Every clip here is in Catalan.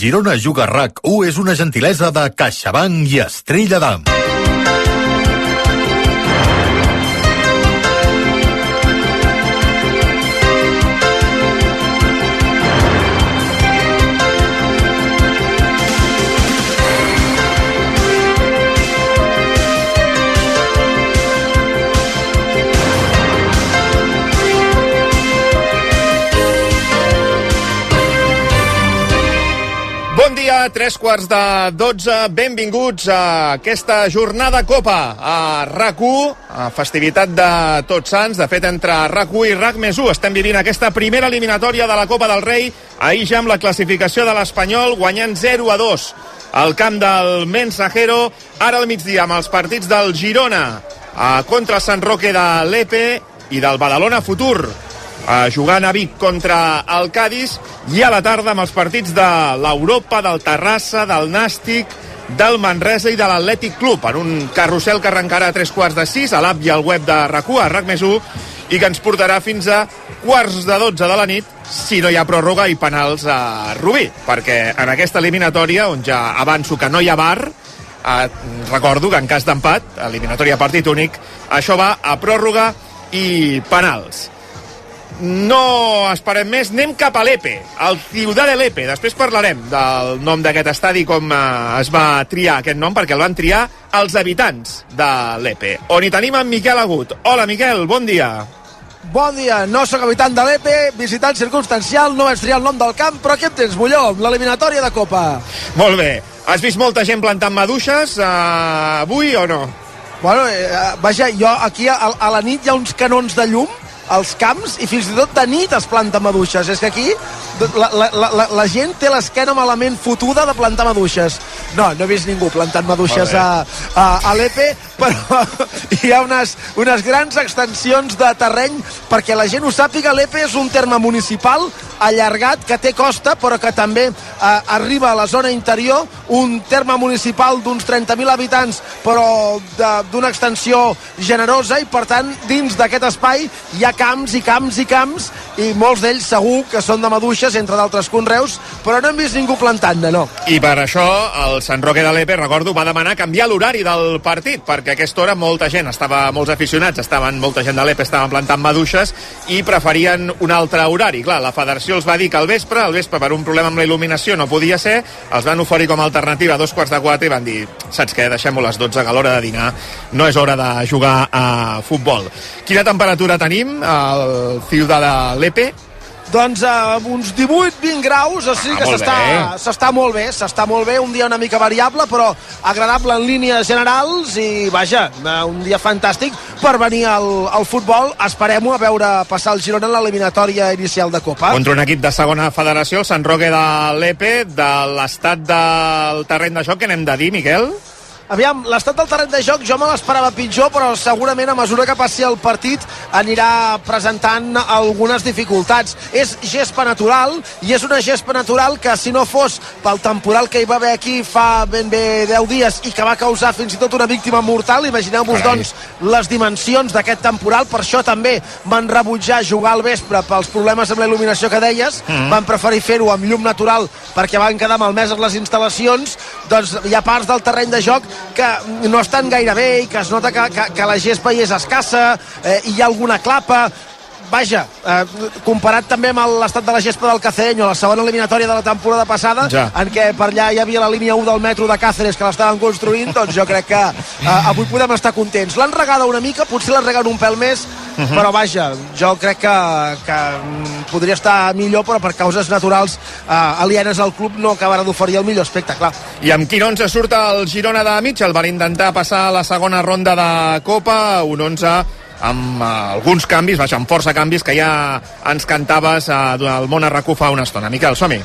Girona Juga RAC1 és una gentilesa de CaixaBank i Estrella d'Am. Tres quarts de 12. Benvinguts a aquesta jornada Copa a RAC1, a festivitat de Tots Sants. De fet, entre RAC1 i RAC més 1 estem vivint aquesta primera eliminatòria de la Copa del Rei. Ahir ja amb la classificació de l'Espanyol, guanyant 0 a 2 al camp del Mensajero. Ara al migdia amb els partits del Girona eh, contra Sant Roque de l'Epe i del Badalona Futur eh, jugant a Vic contra el Cádiz i a la tarda amb els partits de l'Europa, del Terrassa, del Nàstic, del Manresa i de l'Atlètic Club en un carrusel que arrencarà a tres quarts de sis a l'app i al web de RAC1, a RAC més 1, i que ens portarà fins a quarts de 12 de la nit si no hi ha pròrroga i penals a Rubí, perquè en aquesta eliminatòria, on ja avanço que no hi ha bar, eh, recordo que en cas d'empat, eliminatòria partit únic, això va a pròrroga i penals no esperem més, anem cap a l'Epe, al Ciudad de l'Epe. Després parlarem del nom d'aquest estadi, com eh, es va triar aquest nom, perquè el van triar els habitants de l'Epe. On hi tenim en Miquel Agut. Hola, Miquel, bon dia. Bon dia, no sóc habitant de l'EPE, visitant circumstancial, no vaig triar el nom del camp, però què tens, Molló, l'eliminatòria de Copa? Molt bé. Has vist molta gent plantant maduixes uh, avui o no? Bueno, eh, vaja, jo aquí a, a la nit hi ha uns canons de llum als camps i fins i tot de nit es planta maduixes. És que aquí la, la, la, la gent té l'esquena malament fotuda de plantar maduixes. No, no he vist ningú plantant maduixes a, a, a l'EPE, però hi ha unes, unes grans extensions de terreny perquè la gent ho sàpiga, l'EPE és un terme municipal allargat que té costa però que també eh, arriba a la zona interior un terme municipal d'uns 30.000 habitants però d'una extensió generosa i per tant dins d'aquest espai hi ha camps i camps i camps i molts d'ells segur que són de maduixes entre d'altres conreus però no hem vist ningú plantant-ne, no. I per això el Sant Roque de l'Epe, recordo, va demanar canviar l'horari del partit, perquè a aquesta hora molta gent, estava molts aficionats, estaven molta gent de l'Epe, estaven plantant maduixes i preferien un altre horari. Clar, la federació els va dir que al vespre, al vespre per un problema amb la il·luminació no podia ser, els van oferir com a alternativa a dos quarts de quatre i van dir, saps què, deixem-ho a les 12, que a l'hora de dinar no és hora de jugar a futbol. Quina temperatura tenim al Ciudad de l'Epe? Doncs uh, uns 18-20 graus, o sigui Ah, que molt s'està s'està molt bé, s'està molt bé, un dia una mica variable, però agradable en línies generals i, vaja, eh, un dia fantàstic per venir al, al futbol. Esperem-ho a veure passar el Girona en l'eliminatòria inicial de Copa. Contra un equip de segona federació, Sant Roque de l'Epe, de l'estat del terreny de joc, que n'hem de dir, Miquel? Aviam, l'estat del terreny de joc jo me l'esperava pitjor, però segurament a mesura que passi el partit anirà presentant algunes dificultats. És gespa natural, i és una gespa natural que si no fos pel temporal que hi va haver aquí fa ben bé 10 dies i que va causar fins i tot una víctima mortal, imagineu-vos doncs les dimensions d'aquest temporal, per això també van rebutjar jugar al vespre pels problemes amb la il·luminació que deies, Mhm. van preferir fer-ho amb llum natural perquè van quedar malmeses les instal·lacions, doncs hi ha parts del terreny de joc que no estan gaire bé i que es nota que, que, que la gespa hi és escassa eh, i hi ha alguna clapa vaja, eh, comparat també amb l'estat de la gespa del Cacereño, la segona eliminatòria de la temporada passada, Ja. en què per allà hi havia la línia 1 del metro de Càceres que l'estaven construint, doncs jo crec que eh, avui podem estar contents. L'han regada una mica, potser la reguen un pèl més, uh -huh. però vaja, jo crec que, que podria estar millor, però per causes naturals eh, alienes al club no acabarà d'oferir el millor aspecte, clar. I amb quin 11 surt el Girona de Mitchell? Van intentar passar a la segona ronda de Copa, un 11 amb uh, alguns canvis, vaja, amb força canvis que ja ens cantaves uh, al món a fa una estona. Miquel, som-hi.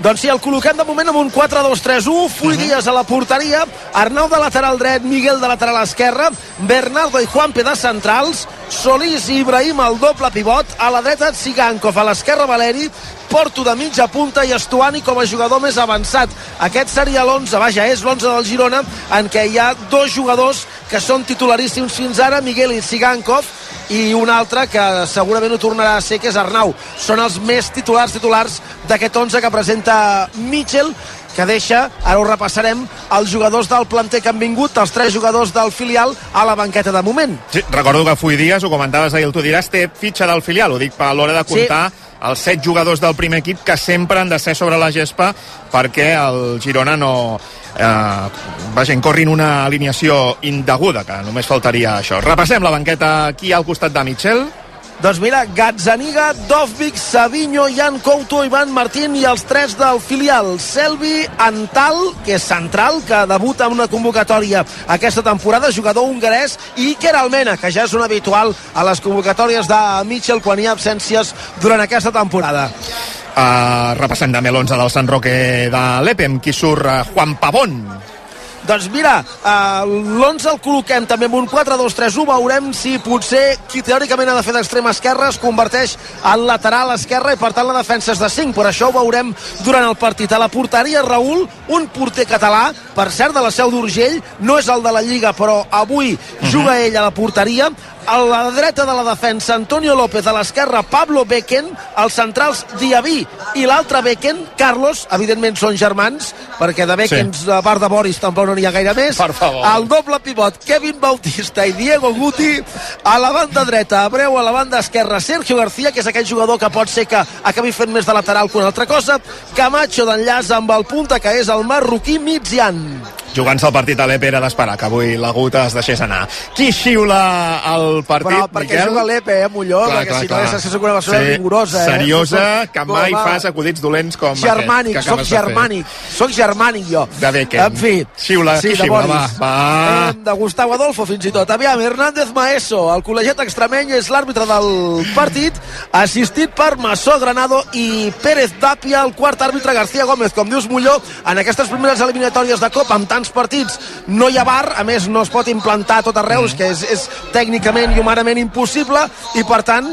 Doncs sí, el col·loquem de moment amb un 4-2-3-1, Fui uh -huh. Díaz a la porteria, Arnau de lateral dret, Miguel de lateral esquerra, Bernardo i Juanpe de centrals, Solís i Ibrahim al doble pivot, a la dreta Sigankov, a l'esquerra Valeri, Porto de mitja punta i Estuani com a jugador més avançat. Aquest seria l'11, vaja, és l'11 del Girona, en què hi ha dos jugadors que són titularíssims fins ara, Miguel i Sigankov, i un altre que segurament ho tornarà a ser, que és Arnau. Són els més titulars titulars d'aquest 11 que presenta Mitchell, que deixa, ara ho repassarem, els jugadors del planter que han vingut, els tres jugadors del filial, a la banqueta de moment. Sí, recordo que Fui Díaz, ho comentaves ahir, el tu diràs, té fitxa del filial, ho dic a l'hora de comptar sí els set jugadors del primer equip que sempre han de ser sobre la gespa perquè el Girona no eh, vaja, incorrin una alineació indeguda, que només faltaria això. Repassem la banqueta aquí al costat de Michel. Doncs mira, Gazzaniga, Dovvik, Savinho, Jan Couto, Ivan Martín i els tres del filial. Selvi, Antal, que és central, que debuta en una convocatòria aquesta temporada, jugador hongarès, i Iker Almena, que ja és un habitual a les convocatòries de Mitchell quan hi ha absències durant aquesta temporada. Uh, repassem també l'11 del Sant Roque de l'Epem, qui surt uh, Juan Pavón, doncs mira, eh, l'11 el col·loquem també amb un 4-2-3-1. Veurem si potser qui teòricament ha de fer d'extrema esquerra es converteix en lateral esquerra i per tant la defensa és de 5. Per això ho veurem durant el partit. A la porteria, Raül, un porter català, per cert, de la Seu d'Urgell, no és el de la Lliga, però avui uh -huh. juga ell a la porteria a la dreta de la defensa Antonio López, a l'esquerra Pablo Becken, els centrals Diaby i l'altre Becken, Carlos, evidentment són germans, perquè de Beckens, sí. a part de Boris, tampoc no n'hi ha gaire més. Per favor. El doble pivot, Kevin Bautista i Diego Guti, a la banda dreta, Abreu, a la banda esquerra, Sergio García, que és aquell jugador que pot ser que acabi fent més de lateral que una altra cosa, Camacho d'enllaç amb el punta, que és el marroquí Mitzian jugant-se el partit a l'EPE era d'esperar que avui la Guta es deixés anar. Qui xiula el partit, Però perquè Miquel? juga l'EPE, eh, Molló? Clar, perquè clar, si clar. no és una persona sí, rigorosa, eh? Seriosa, que mai va. fas acudits dolents com germànic, aquest. Soc germànic, soc germànic jo. De Becken. En fi. Xiula, sí, qui xiula, va, va. De Gustavo Adolfo, fins i tot. Aviam, Hernández Maeso, el col·legiat extremeny, és l'àrbitre del partit, assistit per Massó Granado i Pérez Dàpia, el quart àrbitre García Gómez. Com dius, Molló, en aquestes primeres eliminatòries de Copa, amb tants partits, no hi ha bar, a més no es pot implantar tot arreu, mm. que és, és tècnicament i humanament impossible, i per tant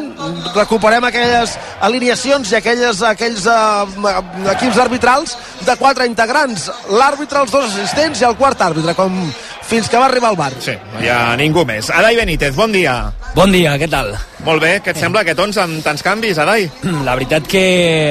recuperem aquelles alineacions i aquelles, aquells uh, equips arbitrals de quatre integrants, l'àrbitre, els dos assistents i el quart àrbitre, com fins que va arribar al bar. Sí, no hi ha ningú més. Adai Benítez, bon dia. Bon dia, què tal? Molt bé, què et sembla aquest 11 amb tants canvis, Adai? La veritat que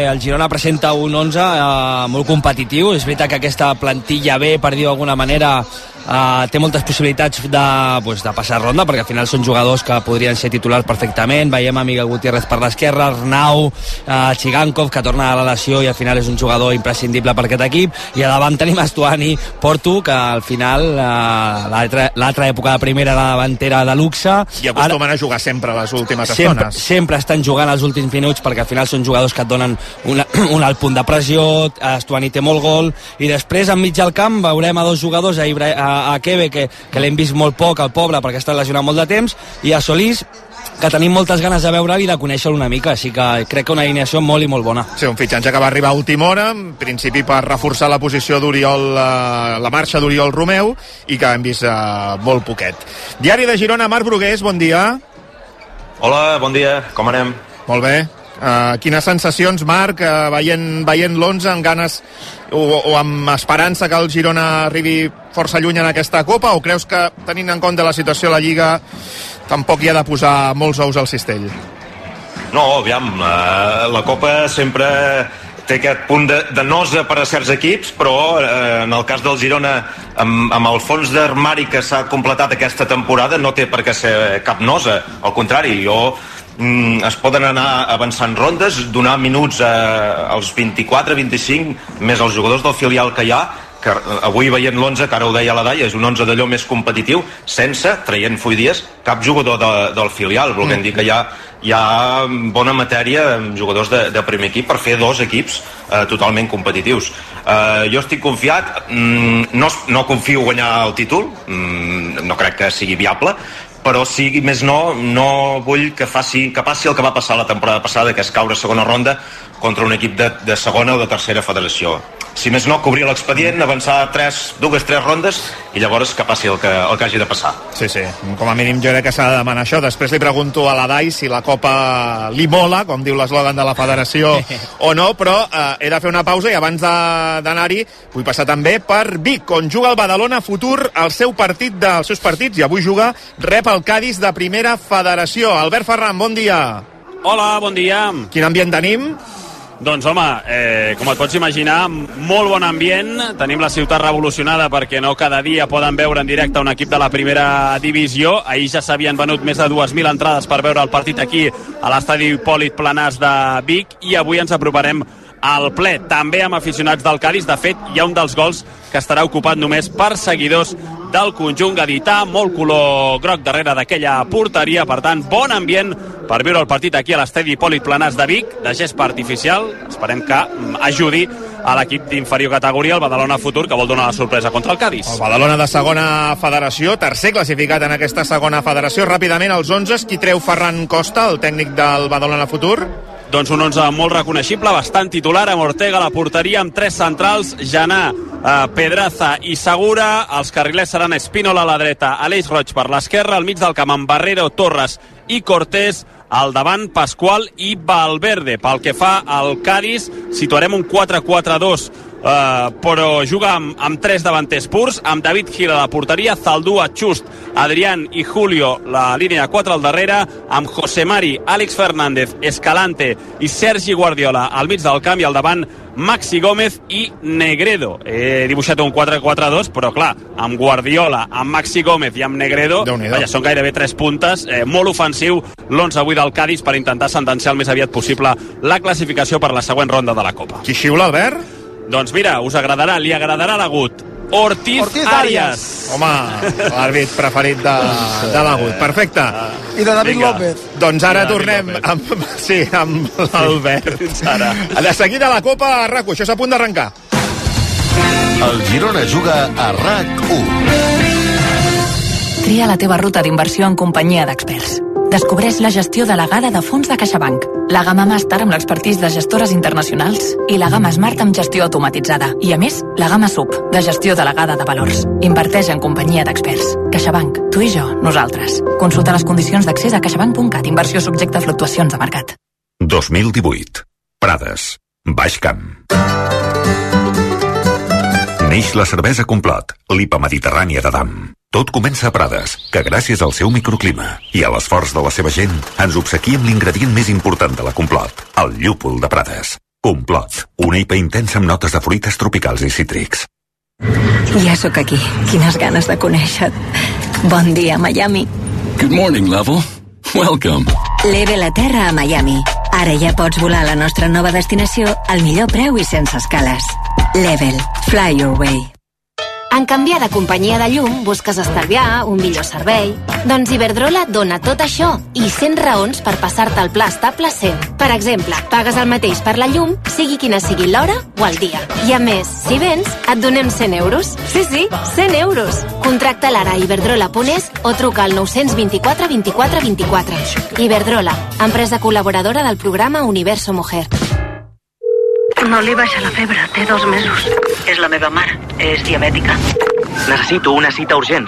el Girona presenta un 11 eh, molt competitiu. És veritat que aquesta plantilla B, per dir-ho d'alguna manera, Uh, té moltes possibilitats de, pues, de passar ronda perquè al final són jugadors que podrien ser titulars perfectament. Veiem a Miguel Gutiérrez per l'esquerra Arnau, uh, Chigankov que torna a la lesió i al final és un jugador imprescindible per aquest equip. I a davant tenim Estuani Porto que al final uh, l'altra època de primera de davantera de luxe. I acostumen Ara, a jugar sempre les últimes sempre, estones. sempre estan jugant els últims minuts perquè al final són jugadors que et donen una, un alt punt de pressió. Estuani té molt gol. I després enmig del camp veurem a dos jugadors a, Ibra, a a, Kebe, que, que l'hem vist molt poc, al poble, perquè està lesionat molt de temps, i a Solís, que tenim moltes ganes de veure'l i de conèixer-lo una mica, així que crec que una alineació molt i molt bona. Sí, un fitxatge que va arribar a última hora, en principi per reforçar la posició d'Oriol, eh, la marxa d'Oriol Romeu, i que hem vist eh, molt poquet. Diari de Girona, Marc Brugués, bon dia. Hola, bon dia, com anem? Molt bé. Uh, quines sensacions, Marc, uh, veient, veient l'11 amb ganes o, o amb esperança que el Girona arribi força lluny en aquesta Copa o creus que tenint en compte la situació a la Lliga tampoc hi ha de posar molts ous al cistell? No, aviam, uh, la Copa sempre té aquest punt de, de nosa per a certs equips, però eh, en el cas del Girona, amb, amb el fons d'armari que s'ha completat aquesta temporada, no té per què ser cap nosa. Al contrari, jo mm, es poden anar avançant rondes, donar minuts a, als 24, 25, més als jugadors del filial que hi ha, que avui veient l'11, que ara ho deia la Daia, és un 11 d'allò més competitiu, sense, traient Full Dies, cap jugador de, del filial, volent mm. dir que hi ha, hi ha bona matèria amb jugadors de, de primer equip per fer dos equips eh, totalment competitius. Eh, jo estic confiat, mm, no, no confio guanyar el títol, mm, no crec que sigui viable, però sí, més no, no vull que, faci, que passi el que va passar la temporada passada, que és caure a segona ronda contra un equip de, de segona o de tercera federació. Si més no, cobrir l'expedient, avançar tres, dues, tres rondes i llavors que passi el que, el que hagi de passar. Sí, sí, com a mínim jo crec que s'ha de demanar això. Després li pregunto a la DAI si la Copa li mola, com diu l'eslògan de la federació, o no, però eh, he de fer una pausa i abans d'anar-hi vull passar també per Vic, on juga el Badalona Futur el seu partit dels seus partits i avui juga rep el Cádiz de primera federació. Albert Ferran, bon dia. Hola, bon dia. Quin ambient tenim? Doncs home, eh, com et pots imaginar, molt bon ambient. Tenim la ciutat revolucionada perquè no cada dia poden veure en directe un equip de la primera divisió. Ahir ja s'havien venut més de 2.000 entrades per veure el partit aquí a l'estadi Hipòlit Planàs de Vic i avui ens aproparem al ple, també amb aficionats del Cádiz. De fet, hi ha un dels gols que estarà ocupat només per seguidors del conjunt gadità, molt color groc darrere d'aquella porteria, per tant, bon ambient per viure el partit aquí a l'estadi Hipòlit Planàs de Vic, de gespa artificial, esperem que mm, ajudi a l'equip d'inferior categoria, el Badalona Futur, que vol donar la sorpresa contra el Cádiz. El Badalona de segona federació, tercer classificat en aquesta segona federació. Ràpidament, els 11, qui treu Ferran Costa, el tècnic del Badalona Futur? Doncs un 11 molt reconeixible, bastant titular, amb Ortega a la porteria, amb tres centrals, Janà, eh, Pedraza i Segura. Els carrilers seran Espínola a la dreta, Aleix Roig per l'esquerra, al mig del camp amb Barrero, Torres i Cortés, al davant Pasqual i Valverde. Pel que fa al Cádiz, situarem un 4-4-2 Uh, però juga amb, amb tres davanters purs, amb David Gil a la porteria, Zaldúa, Just, Adrián i Julio, la línia de 4 al darrere, amb José Mari, Àlex Fernández, Escalante i Sergi Guardiola al mig del camp i al davant Maxi Gómez i Negredo. He dibuixat un 4-4-2, però clar, amb Guardiola, amb Maxi Gómez i amb Negredo, vaja, són gairebé tres puntes, eh, molt ofensiu l'11 avui del Cádiz per intentar sentenciar el més aviat possible la classificació per la següent ronda de la Copa. Qui xiula, Albert? Doncs mira, us agradarà, li agradarà l'Agut. Ortiz, Ortiz Arias. Home, l'àrbit preferit de, de l'Agut. Perfecte. I de David Vinga. López. Doncs ara tornem López. amb, sí, amb l'Albert. Sí, ara. De seguida la Copa a RAC1. Això és a punt d'arrencar. El Girona juga a RAC1. Tria la teva ruta d'inversió en companyia d'experts. Descobreix la gestió delegada de fons de CaixaBank, la gamma Master amb l'expertís de gestores internacionals i la gamma Smart amb gestió automatitzada. I a més, la gamma SUB, de gestió delegada de valors. Inverteix en companyia d'experts. CaixaBank, tu i jo, nosaltres. Consulta les condicions d'accés a caixabank.cat. Inversió subjecte a fluctuacions de mercat. 2018. Prades. Baix Camp. Neix la cervesa Complot, l'IPA mediterrània de Dam. Tot comença a Prades, que gràcies al seu microclima i a l'esforç de la seva gent ens obsequia amb l'ingredient més important de la complot, el llúpol de Prades. Complot, una IPA intensa amb notes de fruites tropicals i cítrics. Ja sóc aquí. Quines ganes de conèixer Bon dia, Miami. Good morning, Level. Welcome. Leve la Terra a Miami. Ara ja pots volar a la nostra nova destinació al millor preu i sense escales. Level. Fly your way. En canviar de companyia de llum, busques estalviar, un millor servei... Doncs Iberdrola dona tot això i 100 raons per passar-te el pla estable 100. Per exemple, pagues el mateix per la llum, sigui quina sigui l'hora o el dia. I a més, si vens, et donem 100 euros. Sí, sí, 100 euros. Contracta l'ara a iberdrola.es o truca al 924 24 24. Iberdrola, empresa col·laboradora del programa Universo Mujer. No li baixa la febre, té dos mesos. És la meva mare, és diabètica. Necessito una cita urgent.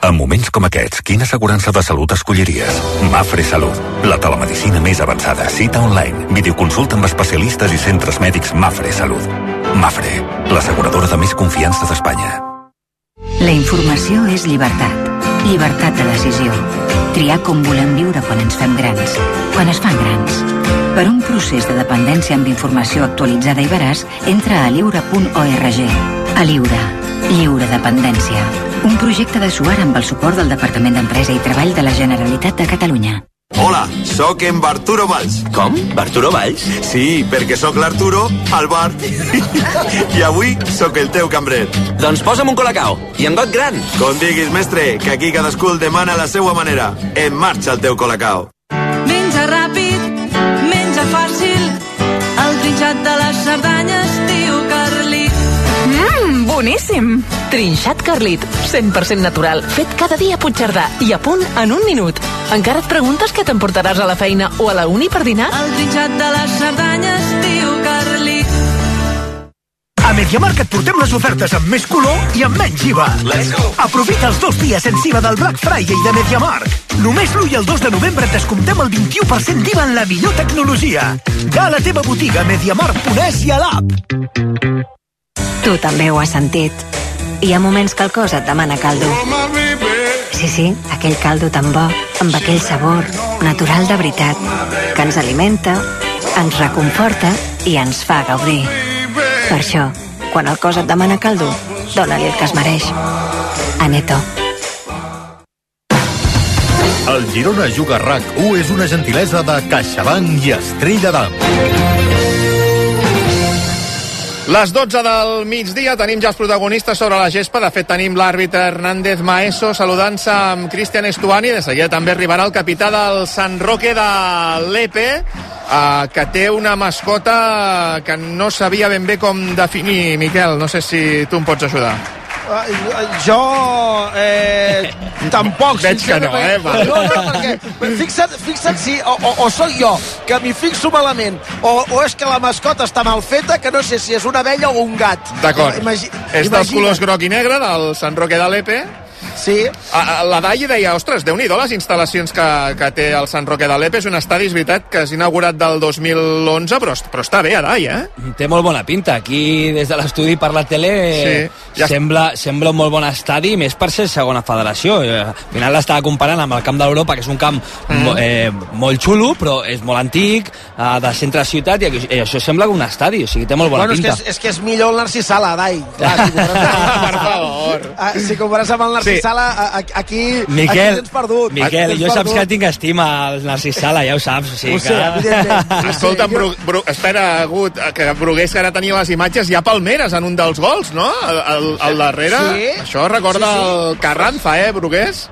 En moments com aquests, quina assegurança de salut escolliries? Mafre Salut. La telemedicina més avançada. Cita online. Videoconsulta amb especialistes i centres mèdics Mafre Salut. Mafre, l'asseguradora de més confiança d'Espanya. La informació és llibertat. Llibertat de decisió. Triar com volem viure quan ens fem grans. Quan es fan grans. Per un procés de dependència amb informació actualitzada i veraç, entra a lliure.org. A Lliure. Lliure dependència. Un projecte de Suar amb el suport del Departament d'Empresa i Treball de la Generalitat de Catalunya. Hola, sóc en Barturo Valls. Com? Barturo Valls? Sí, perquè sóc l'Arturo, al bar. I avui sóc el teu cambrer. Doncs posa'm un colacao. I en got gran. Com diguis, mestre, que aquí cadascú el demana a la seva manera. En marxa el teu colacao. Menja ràpid, menja fàcil, el trinxat de les Cerdanyes, tio Carlit. Mmm, boníssim! Trinxat Carlit, 100% natural, fet cada dia a Puigcerdà i a punt en un minut. Encara et preguntes què t'emportaràs a la feina o a la uni per dinar? El trinxat de les Cerdanyes, tio Carlit. A MediaMarkt et portem les ofertes amb més color i amb menys IVA. Let's go! Aprofita els dos dies sense IVA del Black Friday de MediaMarkt. Només l'1 i el 2 de novembre et descomptem el 21% d'IVA en la millor tecnologia. Va a la teva botiga MediaMarkt.es i a l'app. Tu també ho has sentit. Hi ha moments que el cos et demana caldo. Sí, sí, aquell caldo tan bo, amb aquell sabor, natural de veritat, que ens alimenta, ens reconforta i ens fa gaudir. Per això, quan el cos et demana caldo, dóna-li el que es mereix. Aneto. El Girona Juga RAC1 és una gentilesa de CaixaBank i Estrella d'Am. Les 12 del migdia tenim ja els protagonistes sobre la gespa. De fet, tenim l'àrbitre Hernández Maeso saludant-se amb Cristian Estuani. De seguida també arribarà el capità del Sant Roque de l'EPE, eh, que té una mascota que no sabia ben bé com definir, Miquel. No sé si tu em pots ajudar. Jo eh, tampoc Veig que no, eh? Va. no, no, perquè fixa't, fixa't si o, o, o sóc jo que m'hi fixo malament o, o és que la mascota està mal feta que no sé si és una abella o un gat D'acord. Imagi És dels colors groc i negre del Sant Roque de l'EPE. Sí. La Dai deia, ostres, déu nhi les instal·lacions que, que té el Sant Roque de l'EPE. És un estadi, és veritat, que és inaugurat del 2011, però, però està bé, Adai, eh? Té molt bona pinta. Aquí, des de l'estudi per la tele, Sí, ja sembla, sembla un molt bon estadi, més per ser segona federació. Eh, Al final l'estava comparant amb el camp d'Europa, que és un camp Mm. mo- eh, molt xulo, però és molt antic, eh, de centre de ciutat, i eh, això sembla un estadi, o sigui, té molt bona bueno, és que, pinta. és, és que és millor el Narcís Sala, Dai. Clar, si. Ah, si compares amb el Narcís Sí. Sala, aquí, aquí Miquel, tens perdut. Miquel, Tens jo saps perdut. que tinc estima al Narcís Sala, ja ho saps. O sigui Ho sé, que... evidentment. Escolta'm, Bru, Bru, espera, Gut, que Brugués, que ara tenia les imatges, hi ha Palmeres en un dels gols, no? Al, al, al darrere. Sí. Això recorda Sí, sí. el Carranza, eh, Brugués?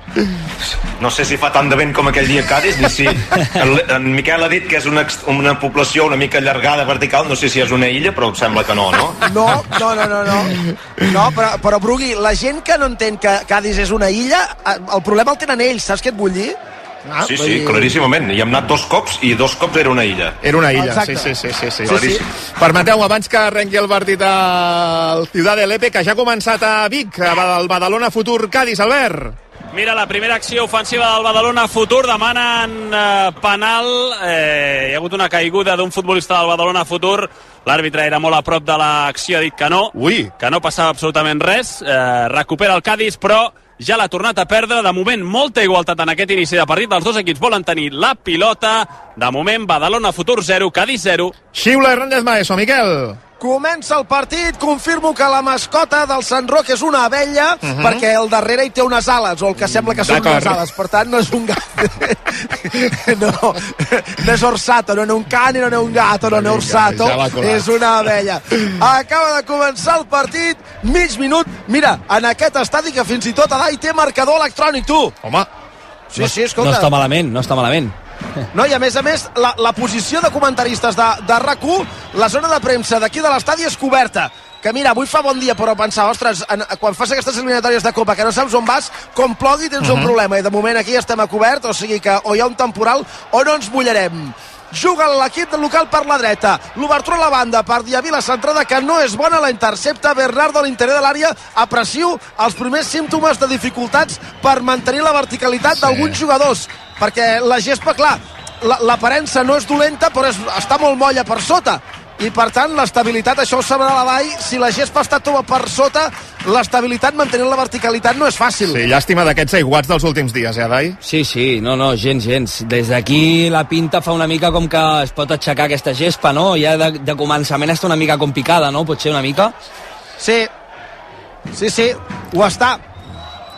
No sé si fa tant de vent com aquell dia a Cádiz, ni si... En, en Miquel ha dit que és una, una població una mica allargada, vertical, no sé si és una illa, però em sembla que no, no? No, no, no, no, no. No, però, però Brugui, la gent que no entén que Cádiz és una illa, eh, el problema el tenen ells, saps què et vull dir? Ah, Sí, sí, dir- claríssimament. Hi hem anat dos cops i dos cops era una illa. Era una illa, Exacte. sí, sí, sí, sí, sí. Sí, Claríssim. Permeteu, abans que arrenqui el partit al Ciudad de l'Epe, que ja ha començat a Vic, al Badalona Futur Cádiz, Albert. Mira, la primera acció ofensiva del Badalona Futur demanen eh, penal. Eh, hi ha hagut una caiguda d'un futbolista del Badalona Futur. L'àrbitre era molt a prop de l'acció, ha dit que no. Ui. Que no passava absolutament res. Eh, recupera el Cádiz, però ja l'ha tornat a perdre. De moment, molta igualtat en aquest inici de partit. Els dos equips volen tenir la pilota. De moment, Badalona Futur 0, Cádiz 0. Xiula Hernández Maeso, Miquel. Comença el partit, confirmo que la mascota del Sant Roc és una abella, uh -huh. perquè al darrere hi té unes ales, o el que sembla que són unes ales, per tant no és un gat. no, no és orsato, no és un cane, no és un gato, no és orsato, és una abella. Acaba de començar el partit, mig minut, mira, en aquest estadi que fins i tot Adai té marcador electrònic, tu. Home, Sí, sí, escolta. No està malament, no està malament. No, i a més a més, la, la posició de comentaristes de, de RAC1, la zona de premsa d'aquí de l'estadi és coberta. Que mira, avui fa bon dia, però pensar, ostres, en, quan fas aquestes eliminatòries de Copa, que no saps on vas, com plogui tens uh -huh. un problema. I de moment aquí estem a cobert, o sigui que o hi ha un temporal o no ens mullarem. Juga l'equip local per la dreta. L'obertura a la banda per Diavila centrada que no és bona, la intercepta Bernardo a l'interior de l'àrea. Apressiu els primers símptomes de dificultats per mantenir la verticalitat Sí. d'alguns jugadors. Perquè la gespa, clar, la- l'aparença no és dolenta, però és, està molt molla per sota. I, per tant, l'estabilitat, això ho sabrà la Dai, si la gespa està tova per sota, l'estabilitat, mantenint la verticalitat, no és fàcil. sí, llàstima d'aquests aiguats dels últims dies, eh, Adai? Sí, sí, no, no, gens, gens. Des d'aquí la pinta fa una mica com que es pot aixecar aquesta gespa, no? Ja de, de començament està una mica com picada, no? Pot ser una mica? Sí, sí, sí, ho està.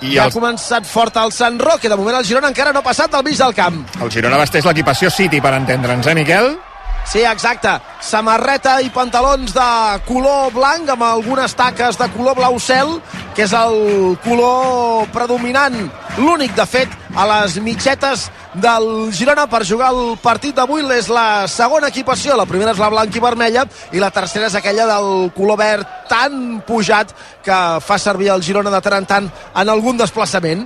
I ja els- ha començat fort el Sant Roque. De moment el Girona encara no ha passat del mig del camp. El Girona vesteix l'equipació City, per entendre'ns, eh, Miquel? Sí, exacte. Samarreta i pantalons de color blanc amb algunes taques de color blau cel, que és el color predominant, l'únic, de fet, a les mitgetes del Girona per jugar el partit d'avui. És la segona equipació. La primera és la blanca i vermella i la tercera és aquella del color verd tan pujat que fa servir el Girona de tant en tant en algun desplaçament.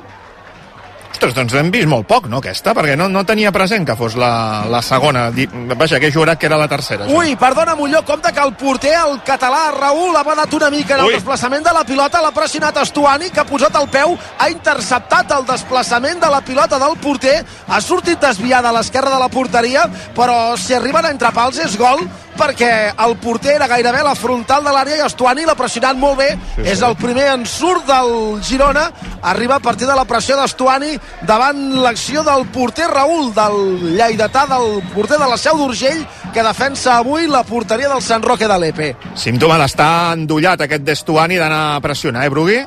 Ostres, doncs l'hem vist molt poc, no, aquesta? Perquè no, no tenia present que fos la, la segona. Vaja, que he jurat que era la tercera. això. Ui, perdona, Molló, compte que el porter, el català Raül, ha badat una mica en el Ui. desplaçament de la pilota, l'ha pressionat Estuani, que ha posat el peu, ha interceptat el desplaçament de la pilota del porter, ha sortit desviada a l'esquerra de la porteria, però si arriben a entrar pals és gol, perquè el porter era gairebé la frontal de l'àrea i Estuani l'ha pressionat molt bé, Sí, és sí. el primer ensurt del Girona, arriba a partir de la pressió d'Estuani davant l'acció del porter Raül, del lleidatà, del porter de la Seu d'Urgell, que defensa avui la porteria del Sant Roque de l'Epe. Símptoma d'estar endollat aquest d'Estuani d'anar a pressionar, eh, Brugui?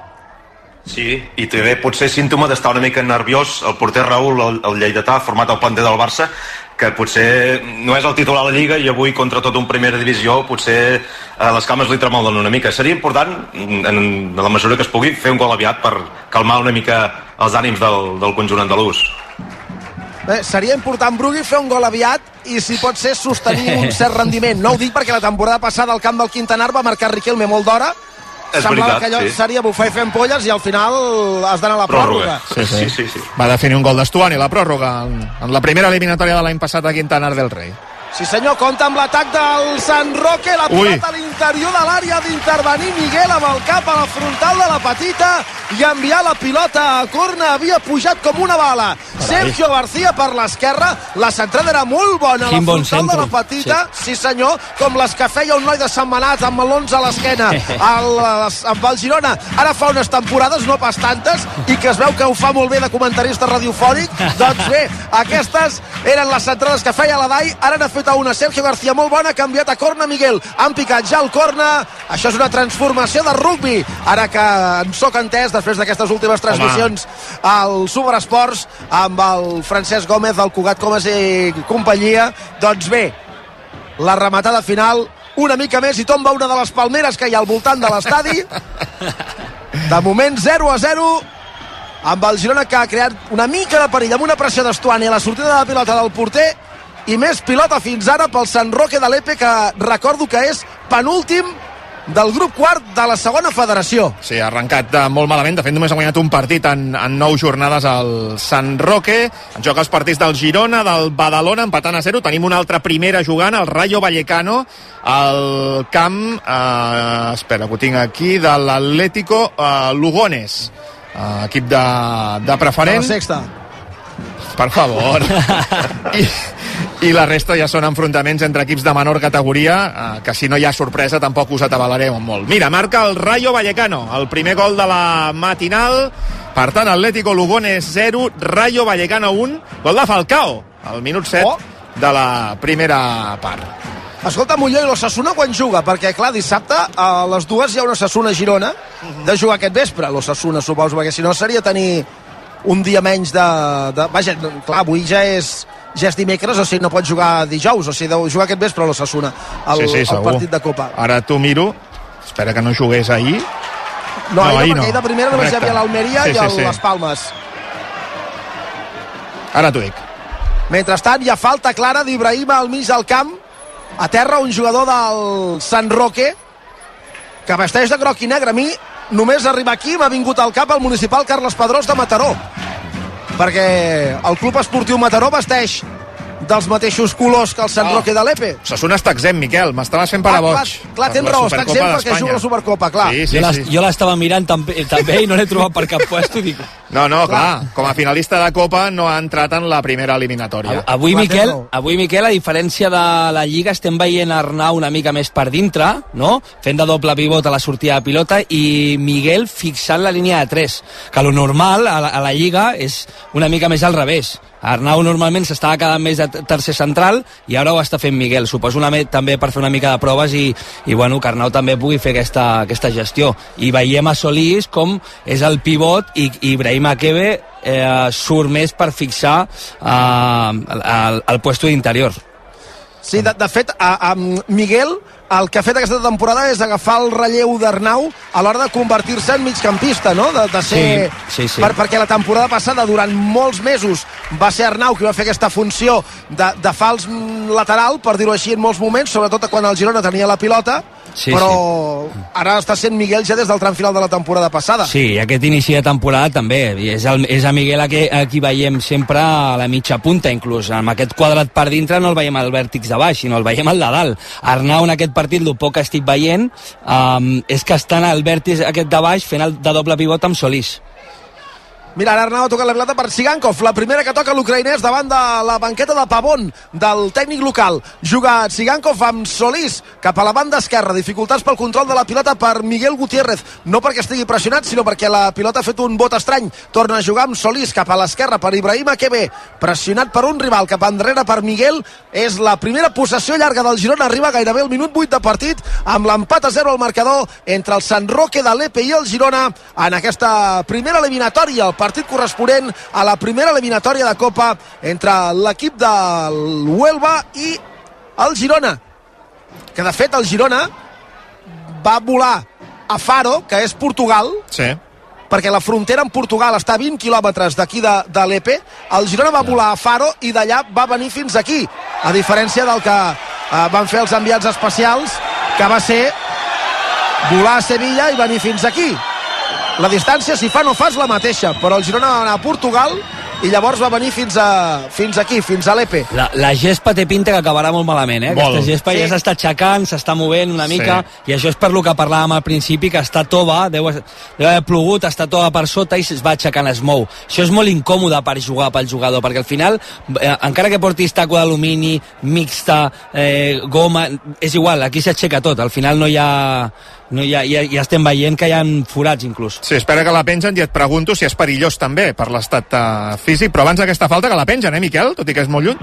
Sí, i també potser símptoma d'estar una mica nerviós el porter Raül, el, el lleidatà, format al planter del Barça, que potser no és el titular de la Lliga i avui contra tot un primera divisió potser eh, les cames li tremolen una mica. Seria important, en, en la mesura que es pugui, fer un gol aviat per calmar una mica els ànims del, del conjunt andalús. Bé, seria important, Brugui, fer un gol aviat i, si pot ser, sostenir un cert rendiment. No ho dic perquè la temporada passada al camp del Quintanar va marcar Riquelme molt d'hora, És semblava veritat, que allò sí. seria bufar i fer ampolles i al final has d'anar a la pròrroga. Sí, sí. sí, sí. Va definir un gol d'Estuani, la pròrroga, en, en la primera eliminatòria de l'any passat a Quintanar del Rei. Sí senyor, compta amb l'atac del Sant Roque, la Ui. pilota a l'interior de l'àrea d'intervenir Miguel amb el cap a la frontal de la petita i enviar la pilota a corna, havia pujat com una bala. Sergio García per l'esquerra, la centrada era molt bona a la Quin bon frontal de la centre. petita, sí. senyor, com les que feia un noi de Sant Manat amb melons a l'esquena al- amb el Girona, ara fa unes temporades, no pas tantes, i que es veu que ho fa molt bé de comentarista radiofònic, doncs bé, aquestes eren les centrades que feia la Dai, ara n'ha fet una. Sergio García molt bona, ha canviat a corna Miguel, han picat ja el corna, això és una transformació de rugby, ara que en soc entès després d'aquestes últimes transmissions al Superesports amb el Francesc Gómez, el Cugat Comas i companyia, doncs bé, la rematada final una mica més i tomba una de les palmeres que hi ha al voltant de l'estadi. De moment 0 a 0 amb el Girona que ha creat una mica de perill amb una pressió d'Estuani a la sortida de la pilota del porter i més pilota fins ara pel Sant Roque de l'Epe que recordo que és penúltim del grup quart de la segona federació Sí, ha arrencat eh, molt malament. De fet, només ha guanyat un partit en, en nou jornades al Sant Roque. En joc els partits del Girona, del Badalona, empatant a 0. Tenim una altra primera jugant, el Rayo Vallecano, al camp, eh, espera, que ho tinc aquí, de l'Atlético eh, Lugones, eh, equip de, de preferent. la sexta Per favor. I, I la resta ja són enfrontaments entre equips de menor categoria, eh, que si no hi ha sorpresa tampoc us atabalarem molt. Mira, marca el Rayo Vallecano, el primer gol de la matinal. Per tant, Atlético Lugones 0, Rayo Vallecano 1, gol de Falcao, al minut 7 Oh. de la primera part. Escolta, Molló, i l'Ossassuna quan juga? Perquè, clar, dissabte a les dues hi ha un Ossassuna-Girona de jugar aquest vespre. L'Ossassuna, suposo, perquè si no seria tenir un dia menys de... de... Vaja, clar, avui ja és, ja és dimecres, o sigui, no pot jugar dijous, o sigui, deu jugar aquest vespre l'Ossassuna, el, sí, sí, el partit de Copa. Ara t'ho miro, espera que no jugués ahir. No, no, ahir perquè ahir de primera només hi havia l'Almeria Sí, i sí, el, sí. les Palmes. Ara t'ho dic. Mentrestant, hi ha falta clara d'Ibrahim al mig del camp. A terra, un jugador del Sant Roque, que vesteix de groc i negre. A mi, només arribar aquí, m'ha vingut al cap el municipal Carles Pedrós de Mataró. Perquè el Club Esportiu Mataró vesteix dels mateixos colors que el Sant Roque de l'Epe. Sassuna està exempt, Miquel, m'estaves fent parar Ah, clar, boig. clar, Per tens raó, està exempt perquè juga a la Supercopa, clar. Sí, sí, jo sí. jo l'estava mirant també, també i no l'he trobat per cap puesto. Dic, No, no, clar. clar, com a finalista de Copa no ha entrat en la primera eliminatòria. Avui, Clar, Miquel, avui, Miquel, a diferència de la Lliga, estem veient Arnau una mica més per dintre, no? fent de doble pivot a la sortida de pilota, i Miguel fixant la línia de 3, que lo normal a la, a la Lliga és una mica més al revés. Arnau normalment s'estava quedant més de tercer central i ara ho està fent Miguel. Suposo una, també per fer una mica de proves i, i bueno, que Arnau també pugui fer aquesta, aquesta gestió. I veiem a Solís com és el pivot i, i Ibrahim Akebe eh, surt més per fixar eh, el, el, el puesto d'interior. Sí, de, de fet, a, a Miguel el que ha fet aquesta temporada és agafar el relleu d'Arnau a l'hora de convertir-se en migcampista, no? De, de ser... Sí, sí, sí. Per, perquè la temporada passada, durant molts mesos, va ser Arnau qui va fer aquesta funció de, de fals lateral, per dir-ho així, en molts moments, sobretot quan el Girona tenia la pilota, Sí, però ara està sent Miguel ja des del tram final de la temporada passada. Sí, aquest inici de temporada també. És, el, és a Miguel a qui, a qui veiem sempre a la mitja punta, inclús. Amb aquest quadrat per dintre no el veiem al vèrtex de baix, sinó el veiem al de dalt. Arnau, en aquest partit, el poc que estic veient, um, és que estan al vèrtex aquest de baix fent el de doble pivot amb Solís. Mira, ara Arnau ha tocat la pilota per Sigankov, la primera que toca l'ucraïnès davant de la banqueta de Pavón, del tècnic local. Juga Sigankov amb Solís cap a la banda esquerra. Dificultats pel control de la pilota per Miguel Gutiérrez. No perquè estigui pressionat, sinó perquè la pilota ha fet un vot estrany. Torna a jugar amb Solís cap a l'esquerra per Ibrahim Akebe. Pressionat per un rival cap enrere per Miguel. És la primera possessió llarga del Girona. Arriba gairebé al minut 8 de partit amb l'empat a 0 al marcador entre el Sant Roque de l'Epe i el Girona en aquesta primera eliminatòria. El corresponent a la primera eliminatòria de Copa entre l'equip de l'Huelva i el Girona. Que de fet el Girona va volar a Faro, que és Portugal, Sí. perquè la frontera amb Portugal està a 20 quilòmetres d'aquí de, de l'Epe. El Girona va volar a Faro i d'allà va venir fins aquí, a diferència del que eh, van fer els enviats especials, que va ser volar a Sevilla i venir fins aquí. La distància, si fa no fa, és la mateixa, però el Girona va anar a Portugal i llavors va venir fins, a, fins aquí, fins a l'Epe. La, la gespa té pinta que acabarà molt malament, eh? Molt. Aquesta gespa Sí. ja s'està aixecant, s'està movent una Sí. mica, i això és per lo que parlàvem al principi, que està tova, deu, deu haver plogut, està tova per sota i es va aixecant, es mou. Això és molt incòmode per jugar pel jugador, perquè al final, eh, encara que portis taco d'alumini, mixta, eh, goma, és igual, aquí s'aixeca tot, al final no hi ha... No, ja, ja, ja estem veient que hi ha forats inclús. Sí, espera que la pengen i et pregunto si és perillós també per l'estat eh, físic, però abans d'aquesta falta que la pengen, eh, Miquel? Tot i que és molt lluny.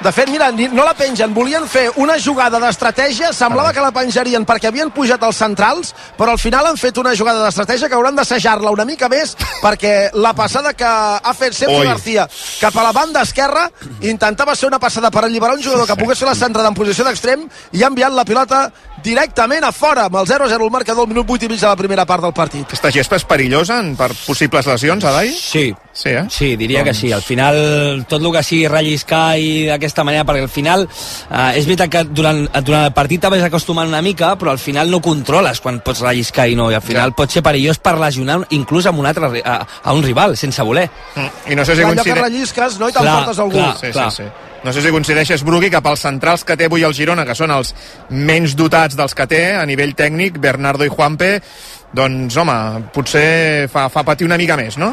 De fet, mira, no la pengen, volien fer una jugada d'estratègia, semblava que la penjarien perquè havien pujat els centrals, però al final han fet una jugada d'estratègia que hauran d'assajar-la una mica més perquè la passada que ha fet Sergio. García cap a la banda esquerra intentava ser una passada per alliberar un jugador que pogués fer la centrada en posició d'extrem i ha enviat la pilota directament a fora amb el 0-0 el marcador al minut 8 i mig de la primera part del partit. Aquesta gespa és perillosa en, per possibles lesions, Adai? Sí. Sí, eh? Sí, diria que sí. Al final, tot el que sigui relliscar i d'aquesta manera, perquè al final eh, és veritat que durant, durant el partit t'haves acostumant una mica, però al final no controles quan pots relliscar i no, i al final Ja. pot ser perillós per lesionar inclús amb un altre, a, a un rival, sense voler. Mm. I no sé si Allò que coincide... rellisques, no? I te'n Clar, portes algú. clar. Sí, sí, sí. No sé si coincideixes, Brugui, que pels centrals que té avui el Girona, que són els menys dotats dels que té a nivell tècnic, Bernardo i Juanpe, doncs, home, potser fa, fa patir una mica més, no?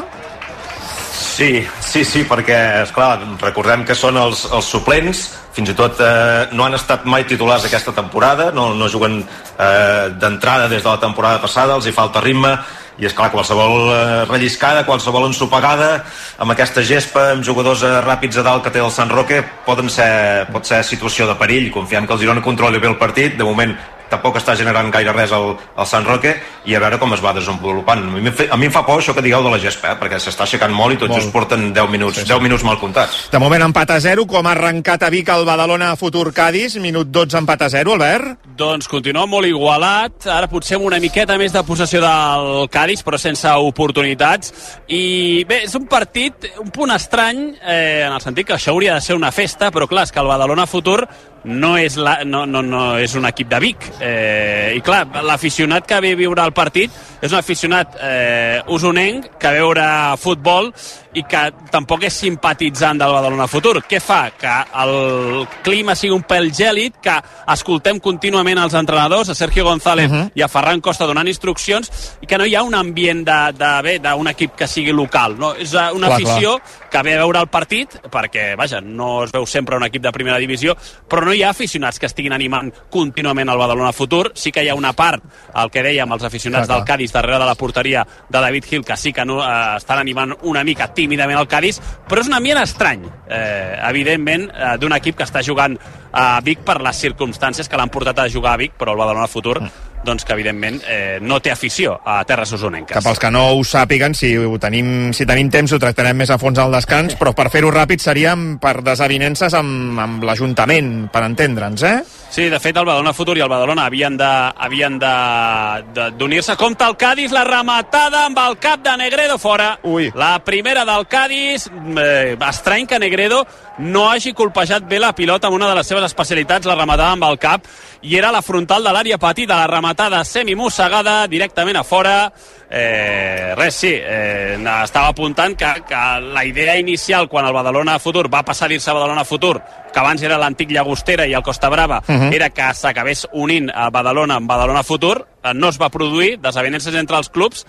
Sí, sí, sí, perquè, és clar, recordem que són els, els suplents, fins i tot eh, no han estat mai titulars aquesta temporada, no, no juguen eh, d'entrada des de la temporada passada, els hi falta ritme, i és clar, qualsevol eh, relliscada, qualsevol ensopegada, amb aquesta gespa, amb jugadors eh, ràpids a dalt que té el Sant Roque, poden ser, pot ser situació de perill, confiant que el Girona controli bé el partit, de moment tampoc està generant gaire res al, al Sant Roque i a veure com es va desenvolupant. A mi, a mi em fa por això que digueu de la gespa, eh? perquè s'està aixecant molt i tot Molt. just porten 10 minuts, sí, sí. 10 minuts mal comptats. De moment empat a 0, com ha arrencat a Vic el Badalona Futur Cádiz, minut 12 empat a 0, Albert? Doncs continua molt igualat, ara potser amb una miqueta més de possessió del Cádiz, però sense oportunitats. I bé, és un partit un punt estrany, eh, en el sentit que això hauria de ser una festa, però clar, és que el Badalona Futur no és, la, no, no, no és un equip de Vic. Eh, I clar, l'aficionat que ve a viure el partit és un aficionat eh, usonenc que veure futbol i que tampoc és simpatitzant del Badalona Futur. Què fa? Que el clima sigui un pèl gèlid, que escoltem contínuament els entrenadors, a Sergio González uh -huh. i a Ferran Costa donant instruccions, i que no hi ha un ambient de, de, bé, d'un equip que sigui local. No? És eh, una Clar, afició que ve a veure el partit, perquè, vaja, no es veu sempre un equip de primera divisió, però no hi ha aficionats que estiguin animant contínuament el Badalona Futur. Sí que hi ha una part, el que dèiem, els aficionats Clar, del Cádiz darrere de la porteria de David Gil, que sí que no, eh, estan animant una mica tímid tímidament el Cádiz, però és un ambient estrany, eh, evidentment, eh, d'un equip que està jugant a Vic per les circumstàncies que l'han portat a jugar a Vic, però el Badalona Futur doncs que evidentment eh, no té afició a terres usonenques. Que pels que no ho sàpiguen, si, ho tenim, si tenim temps ho tractarem més a fons al descans, però per fer-ho ràpid seríem per desavinences amb, amb l'Ajuntament, per entendre'ns, eh? Sí, de fet, el Badalona Futur i el Badalona havien de havien de- de- d'unir-se. Compte el Cádiz, la rematada amb el cap de Negredo fora. Ui. La primera del Cádiz, eh, estrany que Negredo no hagi colpejat bé la pilota amb una de les seves especialitats, la rematada amb el cap, i era la frontal de l'àrea petita, la rematada semimussegada directament a fora. Eh, res, sí, eh, estava apuntant que, que la idea inicial quan el Badalona Futur va passar a dir-se Badalona Futur, que abans era l'antic Llagostera i el Costa Brava, uh -huh. era que s'acabés unint a Badalona amb Badalona Futur, no es va produir, desavinences entre els clubs,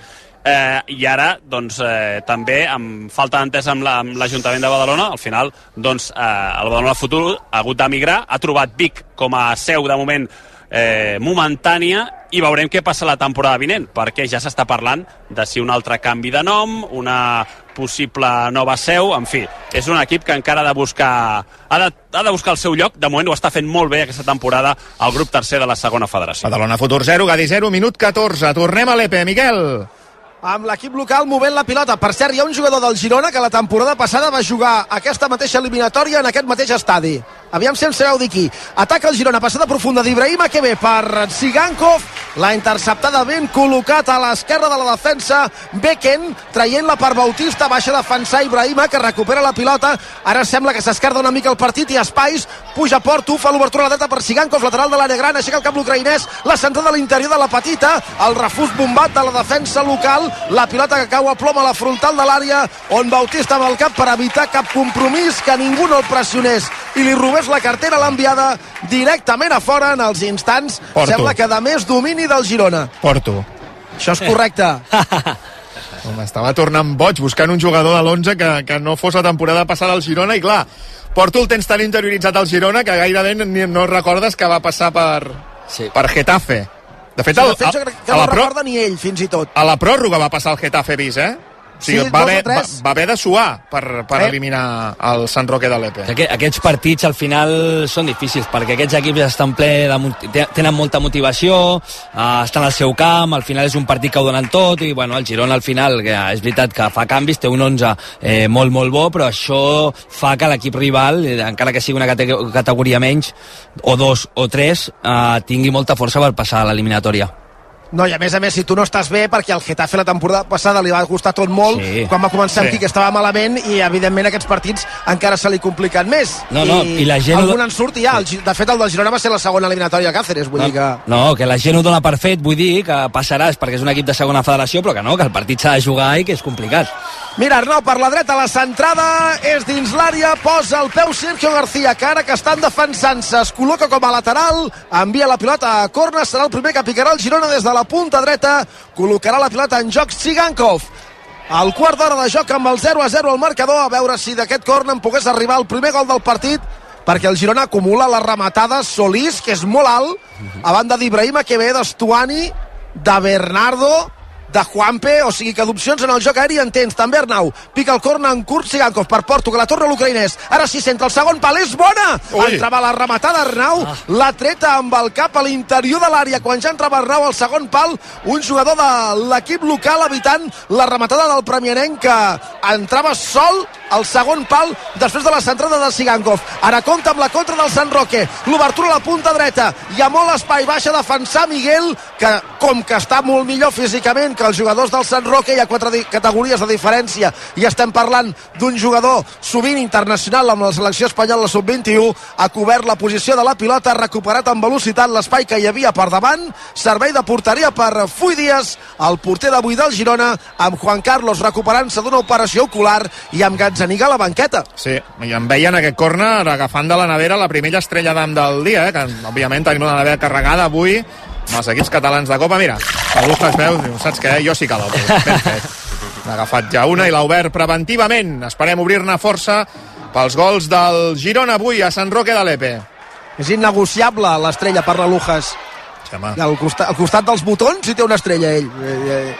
eh, i ara doncs, eh, també amb falta d'entesa amb la- l'Ajuntament de Badalona al final doncs, eh, el Badalona Futur ha hagut d'emigrar, ha trobat Vic com a seu de moment eh, momentània i veurem què passa la temporada vinent perquè ja s'està parlant de si un altre canvi de nom, una possible nova seu, en fi és un equip que encara ha de buscar ha de, ha de buscar el seu lloc, de moment ho està fent molt bé aquesta temporada el grup tercer de la segona federació Badalona Futur 0, Gadi 0, minut 14. Tornem a l'EPE, Miquel. amb l'equip local movent la pilota. Per cert, hi ha un jugador del Girona que la temporada passada va jugar aquesta mateixa eliminatòria en aquest mateix estadi. Aviam si em sabeu dir qui. Ataca el Girona, passada profunda d'Ibrahima, que ve per Sigankov, la interceptada ben col·locat a l'esquerra de la defensa, Beken, traient-la per Bautista, baixa a defensar Ibrahima, que recupera la pilota, ara sembla que s'escarda una mica el partit i espais, puja Porto, fa l'obertura a la dreta per Sigankov, lateral de l'àrea gran, aixeca el cap l'ucraïnès, la centrada a l'interior de la petita, el refús bombat de la defensa local, la pilota que cau a plom a la frontal de l'àrea, on Bautista amb el cap per evitar cap compromís, que ningú no el pressionés. I li robés la cartera, l'ha enviada directament a fora en els instants. Porto. Sembla que de més domini del Girona. Porto. Això és correcte. Home, estava tornant boig buscant un jugador de l'11 que, que no fos la temporada passada al Girona i clar, Porto el tens tan interioritzat al Girona que gairebé ni, no recordes que va passar per, sí. per Getafe. De fet, Sí, de fet, jo crec que a, no la recorda ni ell, fins i tot. a la pròrroga va passar el Getafe bis, eh? O sigui, Sí, va, haver, va, va haver de suar per, per Eh? eliminar el Sant Roque de l'Epe. Aqu aquests partits al final són difícils perquè aquests equips estan ple de, tenen molta motivació, uh, estan al seu camp, al final és un partit que ho donen tot i bueno, el Girona al final, que és veritat que fa canvis, té un 11 eh, molt molt bo, però això fa que l'equip rival, eh, encara que sigui una cate categoria menys, o dos o tres, uh, tingui molta força per passar a l'eliminatòria. No, i a més a més, si tu no estàs bé, perquè el Getafe la temporada passada li va costar tot molt, Sí. quan va començar Sí. que estava malament, i evidentment aquests partits encara se li compliquen més. No, no, i la gent- Algun en surt i ja. El Gi- De fet, el del Girona va ser la segona eliminatòria a Cáceres, vull dir que... No, que la gent ho dona per fet, vull dir que passaràs perquè és un equip de segona federació, però que no, que el partit s'ha de jugar i que és complicat. Mira, Arnau, per la dreta, la centrada és dins l'àrea, posa el peu Sergio García, que ara que estan defensant-se es col·loca com a lateral, envia la pilota a corna, serà el primer que picarà el Girona des de la punta dreta, col·locarà la pilota en joc Sigankov. Al quart d'hora de joc amb el 0 a 0 al marcador, a veure si d'aquest corna en pogués arribar el primer gol del partit, perquè el Girona acumula la rematada Solís, que és molt alt, a banda d'Ibrahima, que ve d'Estuani, de Bernardo, de Juanpe, o sigui que d'opcions en el joc aeri en tens. També Arnau, pica el corna en curt Sigankov per Porto, que la torna l'ucraïnès. Ara sí, centra el segon pal, és bona! Ui. Entrava la rematada Arnau, la treta amb el cap a l'interior de l'àrea. Quan ja entrava Arnau al segon pal, un jugador de l'equip local evitant la rematada del premianenc que entrava sol al segon pal després de la centrada de Sigankov. Ara compta amb la contra del Sant Roque. L'obertura a la punta dreta. Hi ha molt espai. Baixa a defensar Miguel, que com que està molt millor físicament que els jugadors del Sant Roque, hi ha quatre categories de diferència. I estem parlant d'un jugador sovint internacional amb la selecció espanyola sub-21. Ha cobert la posició de la pilota, ha recuperat amb velocitat l'espai que hi havia per davant. Servei de porteria per Fui Díaz, el porter d'avui del Girona, amb Juan Carlos recuperant-se d'una operació ocular i amb Gazzaniga a la banqueta. Sí, i em veien aquest córner agafant de la nevera la primera estrella d'am del dia, eh? que òbviament tenim la nevera carregada avui amb els equips catalans de Copa. Mira, algú que es veu, saps què? Jo sí que l'obro. N'ha agafat ja una i l'ha obert preventivament. Esperem obrir-ne força pels gols del Girona avui a Sant Roque de l'Epe. És innegociable l'estrella per la Lujas. Sí. Al costat, al costat dels botons hi té una estrella ell. Eh, eh.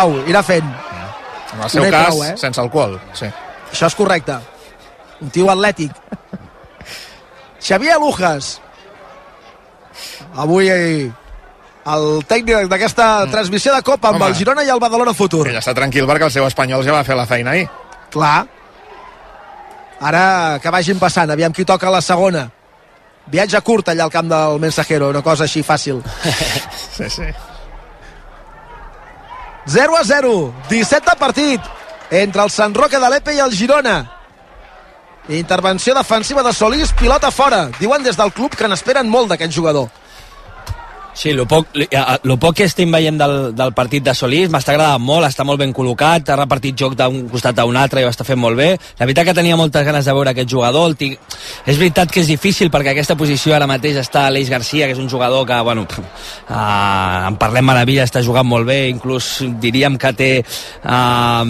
Au, irà fent. En el seu Conec cas, prou, eh? sense alcohol. Sí. Això és correcte. Un tio atlètic. Xavier Lujas. Avui eh, el tècnic d'aquesta mm. transmissió de Copa amb Home. el Girona i el Badalona Futur. Ell està tranquil perquè el seu espanyol ja va fer la feina ahir. Clar. Ara que vagin passant, aviam qui toca la segona. Viatge curt allà al camp del Mensajero, una cosa així fàcil. sí, sí. 0 a 0, 17 de partit entre el Sant Roque de l'Epe i el Girona. Intervenció defensiva de Solís, pilota fora. Diuen des del club que n'esperen molt d'aquest jugador. Sí, el poc, lo poc que estem veient del, del partit de Solís m'està agradant molt, està molt ben col·locat, ha repartit joc d'un costat a un altre i ho està fent molt bé. La veritat que tenia moltes ganes de veure aquest jugador. El tinc... És veritat que és difícil perquè aquesta posició ara mateix està Aleix Garcia, que és un jugador que, bueno, pff, uh, en parlem meravella, està jugant molt bé, inclús diríem que té uh,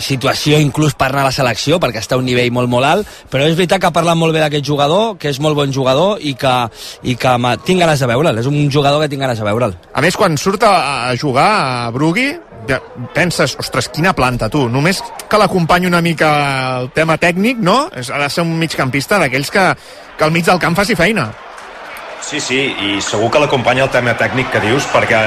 situació inclús per anar a la selecció, perquè està a un nivell molt, molt alt, però és veritat que ha parlat molt bé d'aquest jugador, que és molt bon jugador i que, i que tinc ganes de veure'l. És un jugador que tinc ganes de veure'l. A més, quan surt a, a jugar a Brugui, ja penses, ostres, quina planta, tu. Només que l'acompanyi una mica el tema tècnic, no? És, ha de ser un migcampista d'aquells que, que al mig del camp faci feina. Sí, sí, i segur que l'acompanya el tema tècnic que dius, perquè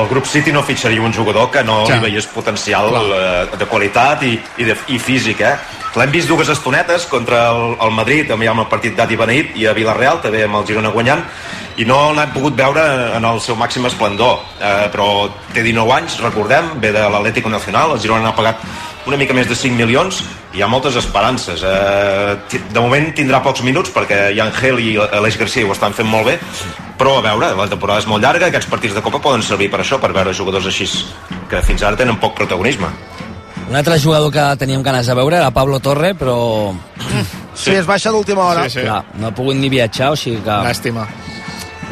el grup City no fitxaria un jugador que no Ja. li veiés potencial eh, de qualitat i, i, de, i físic, eh? L'hem vist dues estonetes contra el, el Madrid, també amb el partit d'Adi Beneït, i a Villarreal, també amb el Girona guanyant, i no l'hem pogut veure en el seu màxim esplendor, eh, però té 19 anys, recordem, ve de l'Atlético Nacional, el Girona n'ha pagat una mica més de 5 milions. I hi ha moltes esperances. Eh, de moment tindrà pocs minuts perquè i Angel i Aleix Garcia ho estan fent molt bé. Però a veure, la temporada és molt llarga aquests partits de Copa poden servir per això per veure jugadors així que fins ara tenen poc protagonisme. Un altre jugador que teníem ganes de veure era Pablo Torre, però... Sí, es baixa d'última hora. Clar, no ha pogut ni viatjar, o sigui que... Llàstima.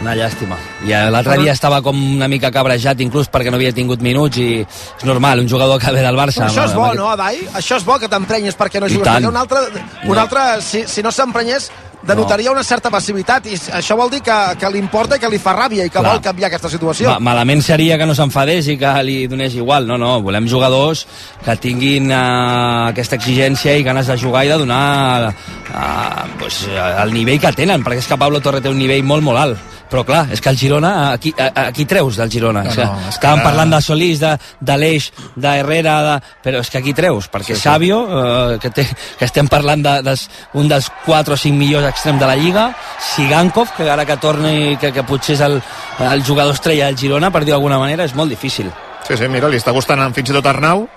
Una llàstima. I eh, l'altre dia estava com una mica cabrejat, inclús perquè no havia tingut minuts, i és normal, un jugador que ve del Barça... Però això és bo, amb no, Adai? Això és bo que t'emprenyes perquè no I jugues. tant. Perquè un altre, un No. altre si, si no s'emprenyés, denotaria una certa passivitat i això vol dir que, que li importa i que li fa ràbia i que Clar. vol canviar aquesta situació. Ma malament seria que no s'enfadés i que li donés igual. No, no, volem jugadors que tinguin uh, aquesta exigència i ganes de jugar i de donar uh, pues, uh, el nivell que tenen, perquè és que Pablo Torre té un nivell molt, molt alt. Però clar, és que el Girona, aquí, aquí treus del Girona? No, és que no, és que estàvem ara- parlant de Solís, de, de l'Eix, d'Herrera, de... però és que aquí treus, perquè Sí, sí. Sabio, uh, que, té, que estem parlant de, de, un dels 4 o 5 millors extrems de la Lliga, Sigankov, que ara que torni, que, que potser és el, el jugador estrella del Girona, per dir d'alguna manera, és molt difícil. Sí, sí, mira, li està costant fins i tot Arnau.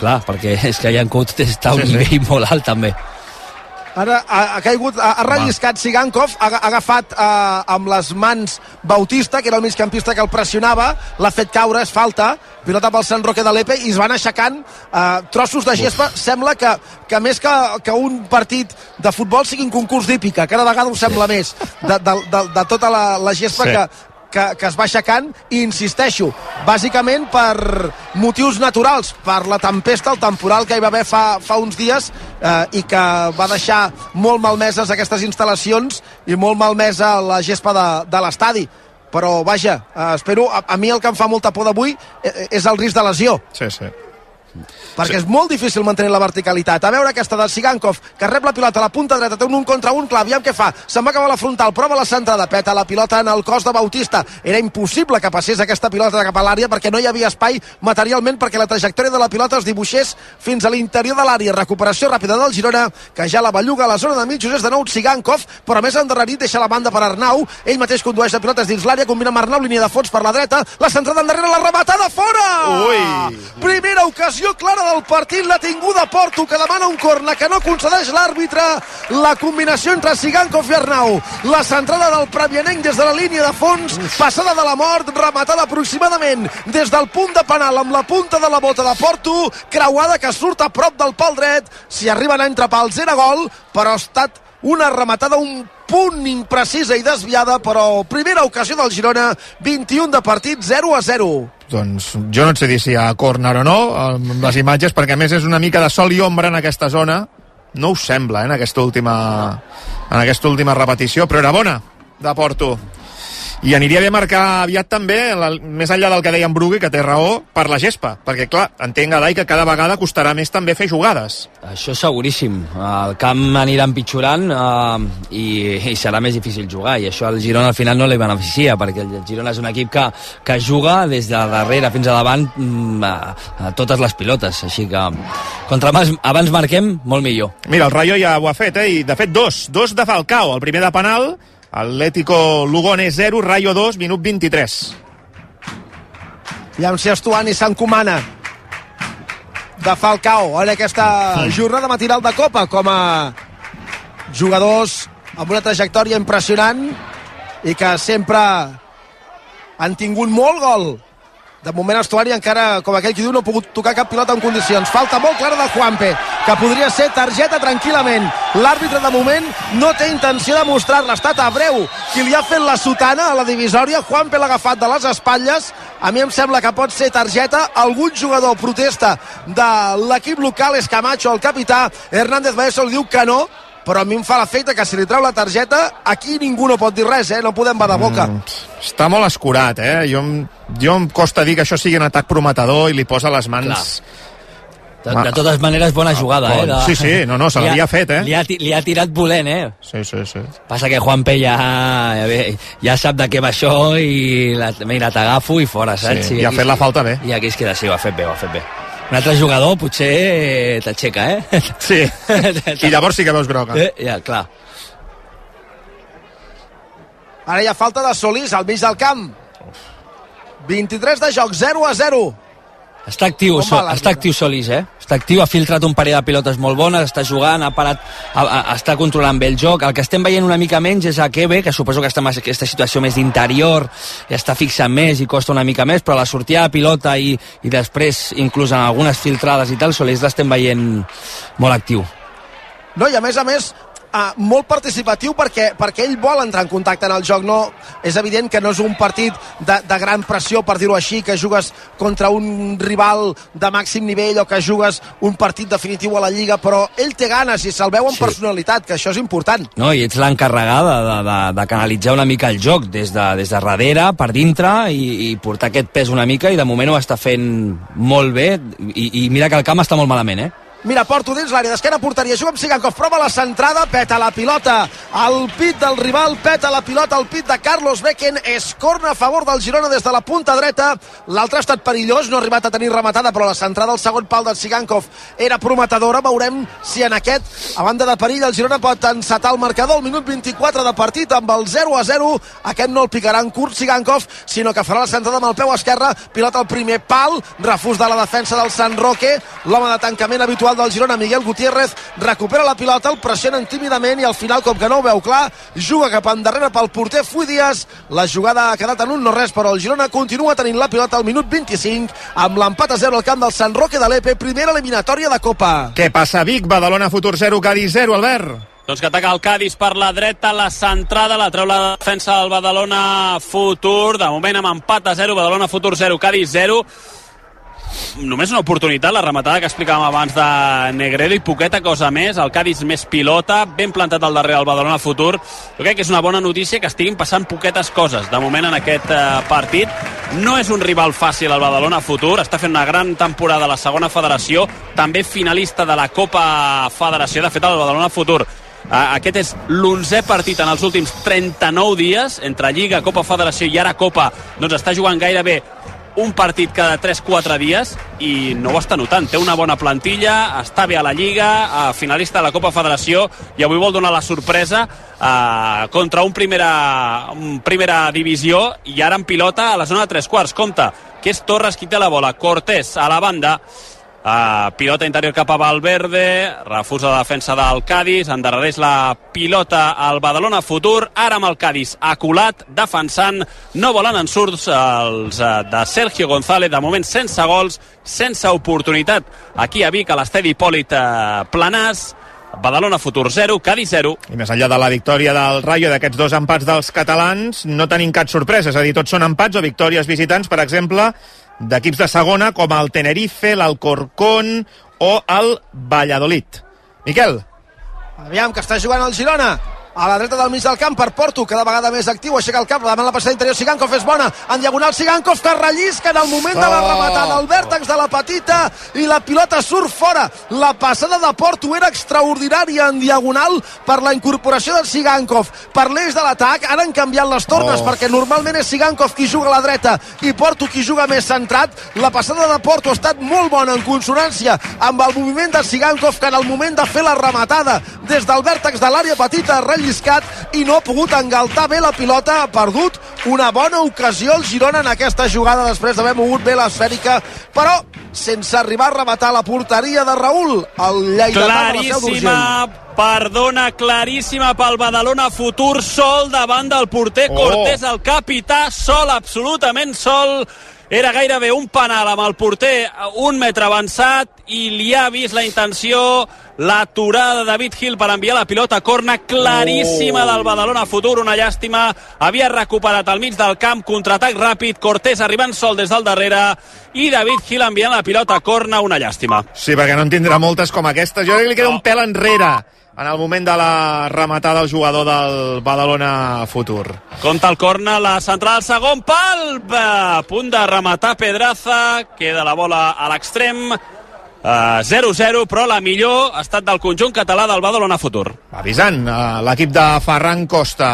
Clar, perquè és que Jankov està a un Sí, sí. nivell molt alt, també. Ara ha, ha caigut, ha, ha relliscat Sigankov, ha, ha agafat eh, amb les mans Bautista, que era el migcampista que el pressionava, l'ha fet caure, és falta, pilota pel Sant Roque de l'Epe, i es van aixecant eh, trossos de gespa. Sembla que, que més que, que un partit de futbol sigui un concurs d'hípica, cada vegada ho sembla més, de, de, de, de tota la, la gespa Sí. que, que, que es va aixecant i insisteixo, bàsicament per motius naturals, per la tempesta, el temporal que hi va haver fa, fa uns dies eh, i que va deixar molt malmeses aquestes instal·lacions i molt malmesa la gespa de, de l'estadi. Però, vaja, eh, espero... A, a mi el que em fa molta por d'avui eh, és el risc de lesió Sí, sí. Perquè és molt difícil mantenir la verticalitat. A veure aquesta del Sigankov, que rep la pilota a la punta dreta, té un un contra un, clar, aviam què fa. Se'n va acabar la frontal, prova la centrada, peta la pilota en el cos de Bautista. Era impossible que passés aquesta pilota cap a l'àrea perquè no hi havia espai materialment perquè la trajectòria de la pilota es dibuixés fins a l'interior de l'àrea. Recuperació ràpida del Girona, que ja la belluga a la zona de mitjos és de nou Sigankov, però a més endarrerit deixa la banda per Arnau. Ell mateix condueix la pilota dins l'àrea, combina amb Arnau, línia de fons per la dreta, la centrada endarrere, la rematada fora! Ui! Primera ocasió clara del partit, la tinguda Porto, que demana un corna que no concedeix l'àrbitre. La combinació entre Sigankov i Arnau. La centrada del Previanenc des de la línia de fons, passada de la mort, rematada aproximadament des del punt de penal amb la punta de la bota de Porto, creuada que surt a prop del pal dret. Si arriben a entre pals era gol, però ha estat una rematada un punt imprecisa i desviada, però primera ocasió del Girona, 21 de partit, 0 a 0. Doncs jo no et sé dir si hi ha córner o no, amb les imatges, perquè a més és una mica de sol i ombra en aquesta zona. No ho sembla, eh, en aquesta última, en aquesta última repetició, però era bona, de Porto. I aniria bé marcar aviat també, la, més enllà del que deia en Brugui, que té raó, per la gespa. Perquè, clar, entenc, Adai, que cada vegada costarà més també fer jugades. Això seguríssim. El camp anirà empitjorant eh, i, i serà més difícil jugar i això al Girona al final no li beneficia perquè el Girona és un equip que, que juga des de darrere fins a davant mm, a, a totes les pilotes. Així que contra més abans marquem, molt millor. Mira, el Rayo ja ho ha fet, eh? I de fet dos. Dos de Falcao. El primer de penal, Atlético Lugones 0, Rayo 2, minut 23. Aviam si Estuani s'encomana. De Falcao en aquesta jornada matinal de Copa com a jugadors amb una trajectòria impressionant i que sempre han tingut molt gol de moment Estuari encara, com aquell qui diu, no ha pogut tocar cap pilota en condicions. Falta molt clara de Juanpe, que podria ser targeta tranquil·lament. L'àrbitre de moment no té intenció de mostrar-la. Estat Abreu qui li ha fet la sotana a la divisòria. Juanpe l'ha agafat de les espatlles. A mi em sembla que pot ser targeta. Algun jugador protesta de l'equip local, és Camacho, el capità. Hernández Baeso li diu que no, però a mi em fa l'efecte que si li treu la targeta aquí ningú no pot dir res, eh? no podem badar boca mm, està molt escurat eh? jo, jo em costa dir que això sigui un atac prometedor i li posa les mans De, de totes maneres, bona jugada, eh? De... Sí, sí, no, no, se l'havia fet, eh? Li ha, li ha tirat volent, eh? Sí, sí, sí. Passa que Juanpe ja, ja, ve- ja sap de què va això i la, mira, t'agafo i fora, saps? Sí, i ha fet la falta bé. I aquí es queda, sí, ho ha fet bé, ho ha fet bé. Un altre jugador potser eh, t'aixeca, eh? Sí, i llavors sí que veus groga. Eh, ja, clar. ara hi ha falta de Solís al mig del camp 23 de joc, 0 a 0 Està actiu, so, està actiu Solís, eh? Està actiu, ha filtrat un parell de pilotes molt bones, està jugant, ha parat, ha, ha, està controlant bé el joc. El que estem veient una mica menys és a Kebe, que suposo que està en aquesta situació més d'interior, i està fixant més i costa una mica més, però la sortida de pilota i, i després, inclús en algunes filtrades i tal, Solís l'estem veient molt actiu. No, i a més a més, uh, molt participatiu perquè, perquè ell vol entrar en contacte en el joc. No, és evident que no és un partit de, de gran pressió, per dir-ho així, que jugues contra un rival de màxim nivell o que jugues un partit definitiu a la Lliga, però ell té ganes i se'l veu amb Sí. personalitat, que això és important. No, i ets l'encarregada de, de, de canalitzar una mica el joc des de, des de darrere, per dintre, i, i portar aquest pes una mica, i de moment ho està fent molt bé, i, i mira que el camp està molt malament, eh? Mira, porto dins l'àrea d'esquena porteria, juga amb Sigankov, prova la centrada, peta la pilota al pit del rival, peta la pilota al pit de Carlos Becken, és corna a favor del Girona des de la punta dreta, l'altre ha estat perillós, no ha arribat a tenir rematada, però la centrada al segon pal del Sigankov era prometedora, veurem si en aquest, a banda de perill, el Girona pot encetar el marcador al minut 24 de partit amb el 0 a 0, aquest no el picarà en curt Sigankov, sinó que farà la centrada amb el peu esquerre, pilota al primer pal, refús de la defensa del San Roque, l'home de tancament habitual del Girona, Miguel Gutiérrez, recupera la pilota, el pressionen tímidament i al final, com que no ho veu clar, juga cap endarrere pel porter Fui Díaz. La jugada ha quedat en un no res, però el Girona continua tenint la pilota al minut 25 amb l'empat a 0 al camp del San Roque de l'Epe, primera eliminatòria de Copa. Què passa, Vic? Badalona Futur 0, Cádiz 0, Albert. Doncs que ataca el Cádiz per la dreta, la centrada, la treu la defensa del Badalona Futur. De moment amb empat a 0, Badalona Futur 0, Cádiz 0. Només una oportunitat, la rematada que explicàvem abans de Negredo i poqueta cosa més. El Cádiz més pilota, ben plantat al darrere el Badalona Futur. Jo crec que és una bona notícia que estiguin passant poquetes coses de moment en aquest eh, partit. No és un rival fàcil el Badalona Futur, està fent una gran temporada a la segona federació, també finalista de la Copa Federació. De fet, el Badalona Futur Ah, Aquest és l'onzè partit en els últims 39 dies, entre Lliga, Copa Federació i ara Copa, doncs està jugant gairebé un partit cada 3-4 dies i no ho està notant. Té una bona plantilla, està bé a la Lliga, eh, finalista de la Copa Federació i avui vol donar la sorpresa eh, contra un primera, un primera divisió i ara en pilota a la zona de tres quarts. Compte, que és Torres qui té la bola. Cortés a la banda, Uh, pilota interior cap a Valverde, refusa la defensa del Cádiz, endarrereix la pilota al Badalona Futur, ara amb el Cádiz aculat, defensant, no volen ensurts els uh, de Sergio González, de moment sense gols, sense oportunitat aquí a Vic, a l'estedi Hipòlit uh, Planàs, Badalona Futur 0, Cádiz 0. I més enllà de la victòria del Rayo d'aquests dos empats dels catalans, no tenim cap sorpresa, és a dir, tots són empats o victòries visitants, per exemple, d'equips de segona com el Tenerife, l'Alcorcón o el Valladolid. Miquel. Aviam, que està jugant el Girona. A la dreta del mig del camp per Porto, cada vegada més actiu, aixeca el cap, davant la passada interior, Sigankov és bona, en diagonal Sigankov que rellisca en el moment de la Oh. rematada, el vèrtex de la petita i la pilota surt fora. La passada de Porto era extraordinària en diagonal per la incorporació del Sigankov. Per l'eix de l'atac ara han canviat les tornes Oh. perquè normalment és Sigankov qui juga a la dreta i Porto qui juga més centrat. La passada de Porto ha estat molt bona en consonància amb el moviment de Sigankov que en el moment de fer la rematada des del vèrtex de l'àrea petita ha relliscat i no ha pogut engaltar bé la pilota, ha perdut una bona ocasió el Girona en aquesta jugada després d'haver mogut bé l'esfèrica, però sense arribar a rematar la porteria de Raül, el lleidatà d'Urgell. Claríssima, perdona, claríssima pel Badalona futur, sol davant del porter Oh. Cortés, el capità, sol, absolutament sol. Era gairebé un penal amb el porter un metre avançat i li ha vist la intenció l'aturada de David Hill per enviar la pilota. A corna claríssima Oh. del Badalona futur, una llàstima. Havia recuperat al mig del camp contraatac ràpid, Cortés arribant sol des del darrere i David Hill enviant la pilota. A corna, una llàstima. Sí, perquè no en tindrà moltes com aquestes. Jo crec que li queda un pèl enrere en el moment de la rematada del jugador del Badalona Futur. Compte el corna, la central, al segon pal, a punt de rematar Pedraza, queda la bola a l'extrem, Uh, 0-0, però la millor ha estat del conjunt català del Badalona Futur. Avisant, uh, l'equip de Ferran Costa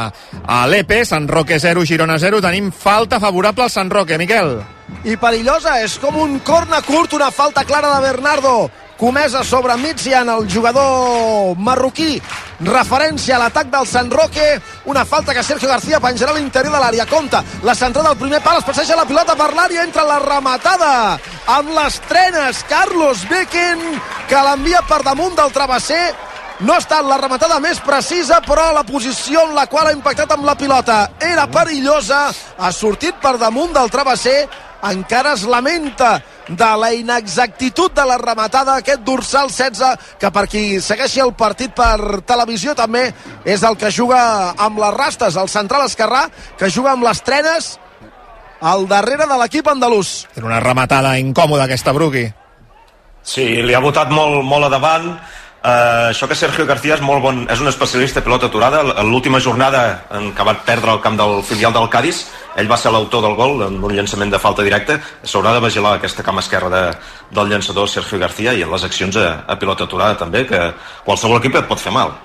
a l'EPE, Sant Roque 0, Girona 0, tenim falta favorable al Sant Roque, Miquel. i perillosa, és com un corna curt, una falta clara de Bernardo comesa sobre Mitsian, el jugador marroquí. Referència a l'atac del Sant Roque. Una falta que Sergio García penjarà a l'interior de l'àrea. Compta, la centrada del primer pal es passeja la pilota per l'àrea, entra la rematada. Amb les trenes Carlos Becken que l'envia per damunt del travesser. No ha estat la rematada més precisa, però la posició en la qual ha impactat amb la pilota era perillosa, ha sortit per damunt del travesser, encara es lamenta de la inexactitud de la rematada aquest dorsal 16 que per qui segueixi el partit per televisió també és el que juga amb les rastes el central esquerrà que juga amb les trenes al darrere de l'equip andalús Era una rematada incòmoda aquesta, Bruqui. Sí, li ha votat molt, molt a davant. Uh, això que Sergio García és molt bon, és un especialista de pilota aturada. L'última jornada en què va perdre el camp del filial del Cádiz, ell va ser l'autor del gol en un llançament de falta directa. S'haurà de vigilar aquesta cama esquerra de, del llançador Sergio García i en les accions a, a pilota aturada també, que qualsevol equip et pot fer mal.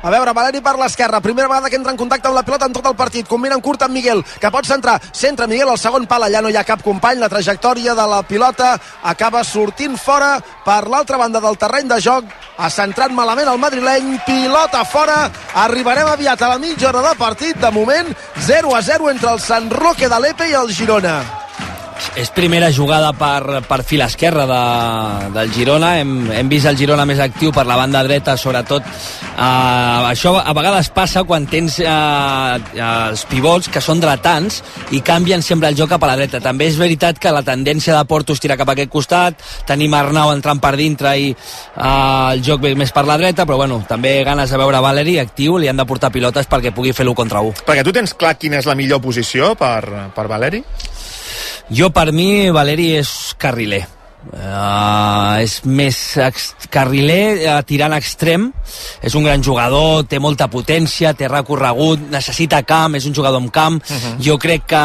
A veure, Valeri per l'esquerra, primera vegada que entra en contacte amb la pilota en tot el partit, combina en curt amb Miguel, que pot centrar, centra Miguel al segon pal, allà no hi ha cap company, la trajectòria de la pilota acaba sortint fora per l'altra banda del terreny de joc, ha centrat malament el madrileny, pilota fora, arribarem aviat a la mitja hora de partit, de moment 0 a 0 entre el Sant Roque de l'Epe i el Girona. És primera jugada per, per fil esquerra de, del Girona. Hem, hem vist el Girona més actiu per la banda dreta, sobretot. Uh, això a vegades passa quan tens uh, els pivots que són dretans i canvien sempre el joc cap a la dreta. També és veritat que la tendència de Porto és tirar cap a aquest costat, tenim Arnau entrant per dintre i uh, el joc ve més per la dreta, però bueno, també ganes de veure Valeri actiu, li han de portar pilotes perquè pugui fer l'1 contra 1. Perquè tu tens clar quina és la millor posició per, per Valeri? Jo, per mi, Valeri és carriler. Uh, és més carriler uh, tirant extrem és un gran jugador, té molta potència té recorregut, necessita camp és un jugador amb camp, uh -huh. jo crec que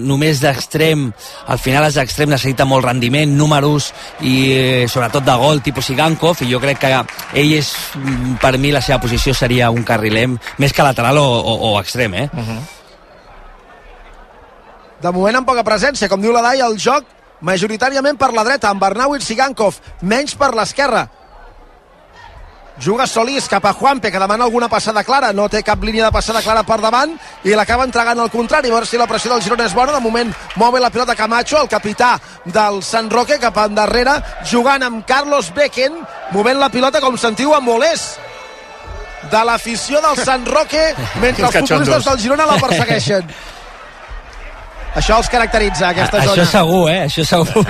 només d'extrem al final és d'extrem necessita molt rendiment, números i eh, sobretot de gol tipus Igankov i jo crec que ell és mm, per mi la seva posició seria un carriler més que lateral o, o, o extrem eh? Uh -huh. De moment amb poca presència, com diu la Dai, el joc majoritàriament per la dreta, amb Arnau i Sigankov, menys per l'esquerra. Juga Solís cap a Juanpe, que demana alguna passada clara. No té cap línia de passada clara per davant i l'acaba entregant al contrari. A veure si la pressió del Girona és bona. De moment mou la pilota Camacho, el capità del Sant Roque, cap endarrere, jugant amb Carlos Becken, movent la pilota, com sentiu, amb molés de l'afició del Sant Roque, mentre els futbolistes del Girona la persegueixen. Això els caracteritza, aquesta Això zona. segur, eh? Això segur.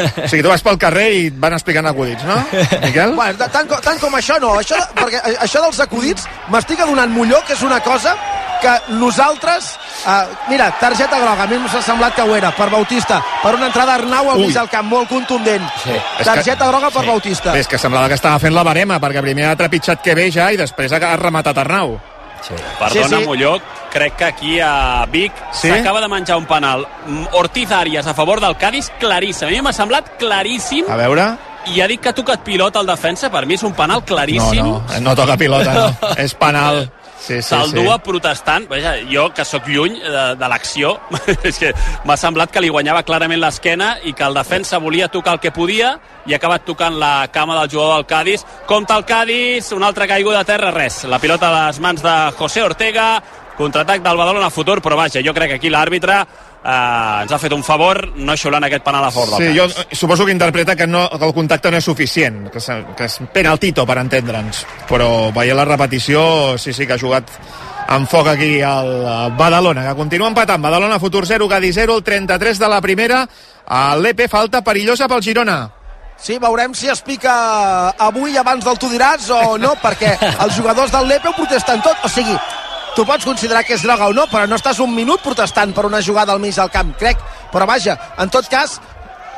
O sigui, tu vas pel carrer i et van explicant acudits, no, Miquel? Bueno, tant, tant, com, tant com això no, això, perquè això dels acudits m'estic adonant molló, que és una cosa que nosaltres... Uh, mira, targeta groga, a mi m'ha semblat que ho era, per Bautista, per una entrada Arnau al Ui. mig del camp, molt contundent. Sí. Targeta groga per Bautista. Bé, és que semblava que estava fent la barema, perquè primer ha trepitjat que ve ja i després ha rematat Arnau. Sí. Perdona, Sí, sí. Molló, crec que aquí a Vic Sí? s'acaba de menjar un penal. Mm, Ortiz Arias a favor del Cádiz, claríssim. A mi m'ha semblat claríssim A veure... i ha dit que ha tocat pilota al defensa. Per mi és un penal claríssim. No, no, no toca pilota, no. és penal. Sí, sí, Se'l sí. dua protestant. Vaja, jo, que sóc lluny de, de l'acció, és que m'ha semblat que li guanyava clarament l'esquena i que el defensa volia tocar el que podia i ha acabat tocant la cama del jugador del Cádiz. Compte el Cádiz, una altra caiguda a terra, res. La pilota a les mans de José Ortega, contraatac del Badalona a futur, però vaja, jo crec que aquí l'àrbitre eh, ens ha fet un favor no xiulant aquest penal a favor Sí, del jo Cádiz. suposo que interpreta que, no, que el contacte no és suficient, que, és- que és penaltito per entendre'ns, però veient la repetició, sí, sí que ha jugat amb foc aquí eh, Badalona, que continua empatant. Badalona, futur 0, Gadi 0, el 33 de la primera. A l'EP falta perillosa pel Girona. Sí, veurem si es pica avui abans del tu diràs o no, perquè els jugadors del Lepe ho protesten tot. O sigui, tu pots considerar que és droga o no, però no estàs un minut protestant per una jugada al mig del camp, crec. Però vaja, en tot cas,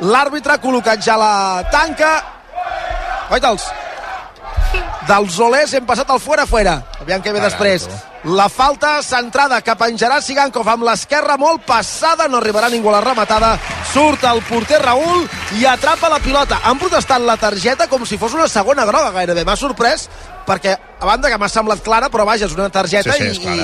l'àrbitre ha col·locat ja la tanca. Oita'ls. Dels Olers hem passat al fora-fora. Aviam què ve després. La falta centrada que penjarà Sigankov amb l'esquerra molt passada, no arribarà ningú a la rematada, surt el porter Raül i atrapa la pilota. Han protestat la targeta com si fos una segona groga gairebé. M'ha sorprès perquè, a banda que m'ha semblat clara, però vaja, és una targeta Sí, sí, i,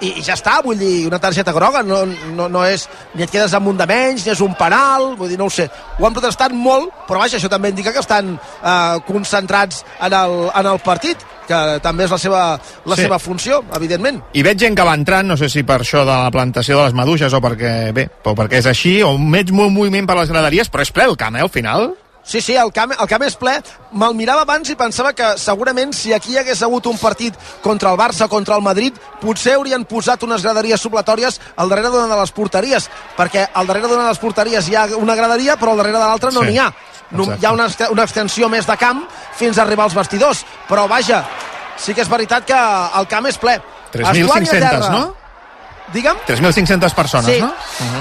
i, i ja està, vull dir, una targeta groga no, no, no és, ni et quedes amb un de menys ni és un penal, vull dir, no ho sé ho han protestat molt, però vaja, això també indica que estan eh, concentrats en el, en el partit, que també és la seva, la Sí. seva funció, evidentment I veig gent que va entrant, no sé si per això de la plantació de les maduixes o perquè, bé, o perquè és així, o molt moviment per les graderies, però és ple el camp, eh, al final? Sí, sí, el camp, el camp és ple. Me'l mirava abans i pensava que segurament si aquí hi hagués hagut un partit contra el Barça, contra el Madrid, potser haurien posat unes graderies supletòries al darrere d'una de les porteries, perquè al darrere d'una de les porteries hi ha una graderia, però al darrere de l'altra no Sí, n'hi ha. No, hi ha una, una extensió més de camp fins a arribar als vestidors. Però vaja, sí que és veritat que el camp és ple. Estuani a 3.500, terra. no? Digue'm? 3.500 persones, sí, no?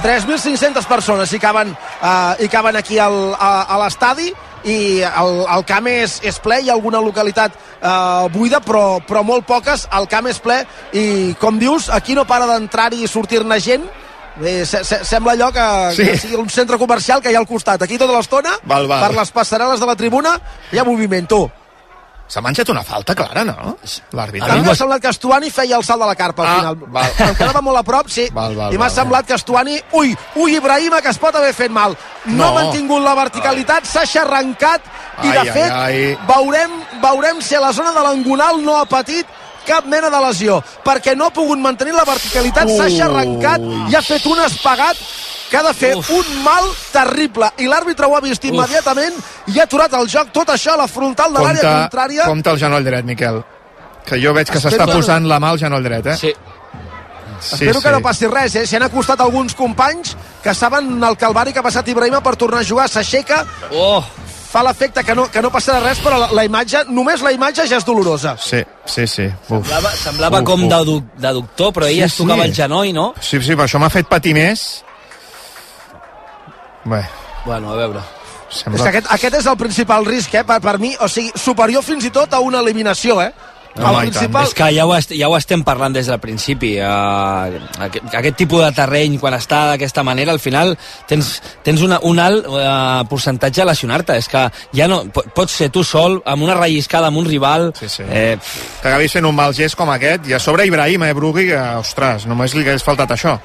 3.500 persones hi caben, uh, hi caben aquí al, a, a l'estadi i el, el camp és, és ple, hi ha alguna localitat uh, buida, però, però molt poques, el camp és ple i, com dius, aquí no para d'entrar-hi i sortir-ne gent, Eh, se, se, sembla allò que, Sí. que sigui un centre comercial que hi ha al costat. Aquí tota l'estona, per les passarel·les de la tribuna, hi ha moviment, tu. S'ha menjat una falta clara, no? A L'àrbitre. mi m'ha semblat que Estuani feia el salt de la carpa al Ah, final. val. Em quedava molt a prop, sí. Val, val, I m'ha semblat que Estuani... Ui, ui, Ibrahima, que es pot haver fet mal. No, No. ha mantingut la verticalitat, s'ha xarrancat i, Ai, de ai, fet, ai. Veurem, veurem si a la zona de l'angonal no ha patit cap mena de lesió, perquè no ha pogut mantenir la verticalitat, s'ha Ui. xarrancat i ha fet un espagat que ha de fer Uf. un mal terrible. I l'àrbitre ho ha vist immediatament i ha aturat el joc, tot això a la frontal de l'àrea contrària. compte el genoll dret, Miquel. Que jo veig que s'està posant la mà al genoll dret, eh? Sí. sí Espero que no passi res, eh? S'hi han acostat alguns companys que saben el calvari que ha passat Ibrahima per tornar a jugar, s'aixeca, Oh, fa l'efecte que no, que no passarà res, però la, la imatge, només la imatge ja és dolorosa. Sí, sí, sí. Uf. semblava, semblava Uf, com uf. de, de doctor, però ella Sí, es tocava sí. el genoll, no? Sí, sí, però això m'ha fet patir més. Bé, Bueno, a veure. sembla... És que aquest, aquest és el principal risc, eh, per, per mi, o sigui, superior fins i tot a una eliminació, eh? Home, el principal... És que ja ho, est ja ho estem parlant des del principi. Uh, aquest, aquest tipus de terreny, quan està d'aquesta manera, al final tens, tens una, un alt uh, percentatge de lesionar-te. És que ja no... po- Pots ser tu sol, amb una relliscada amb un rival... Sí, sí. Eh, Que acabis fent un mal gest com aquest, i a sobre Ibrahim, eh, Brugui, que, ostres, només li hagués faltat això.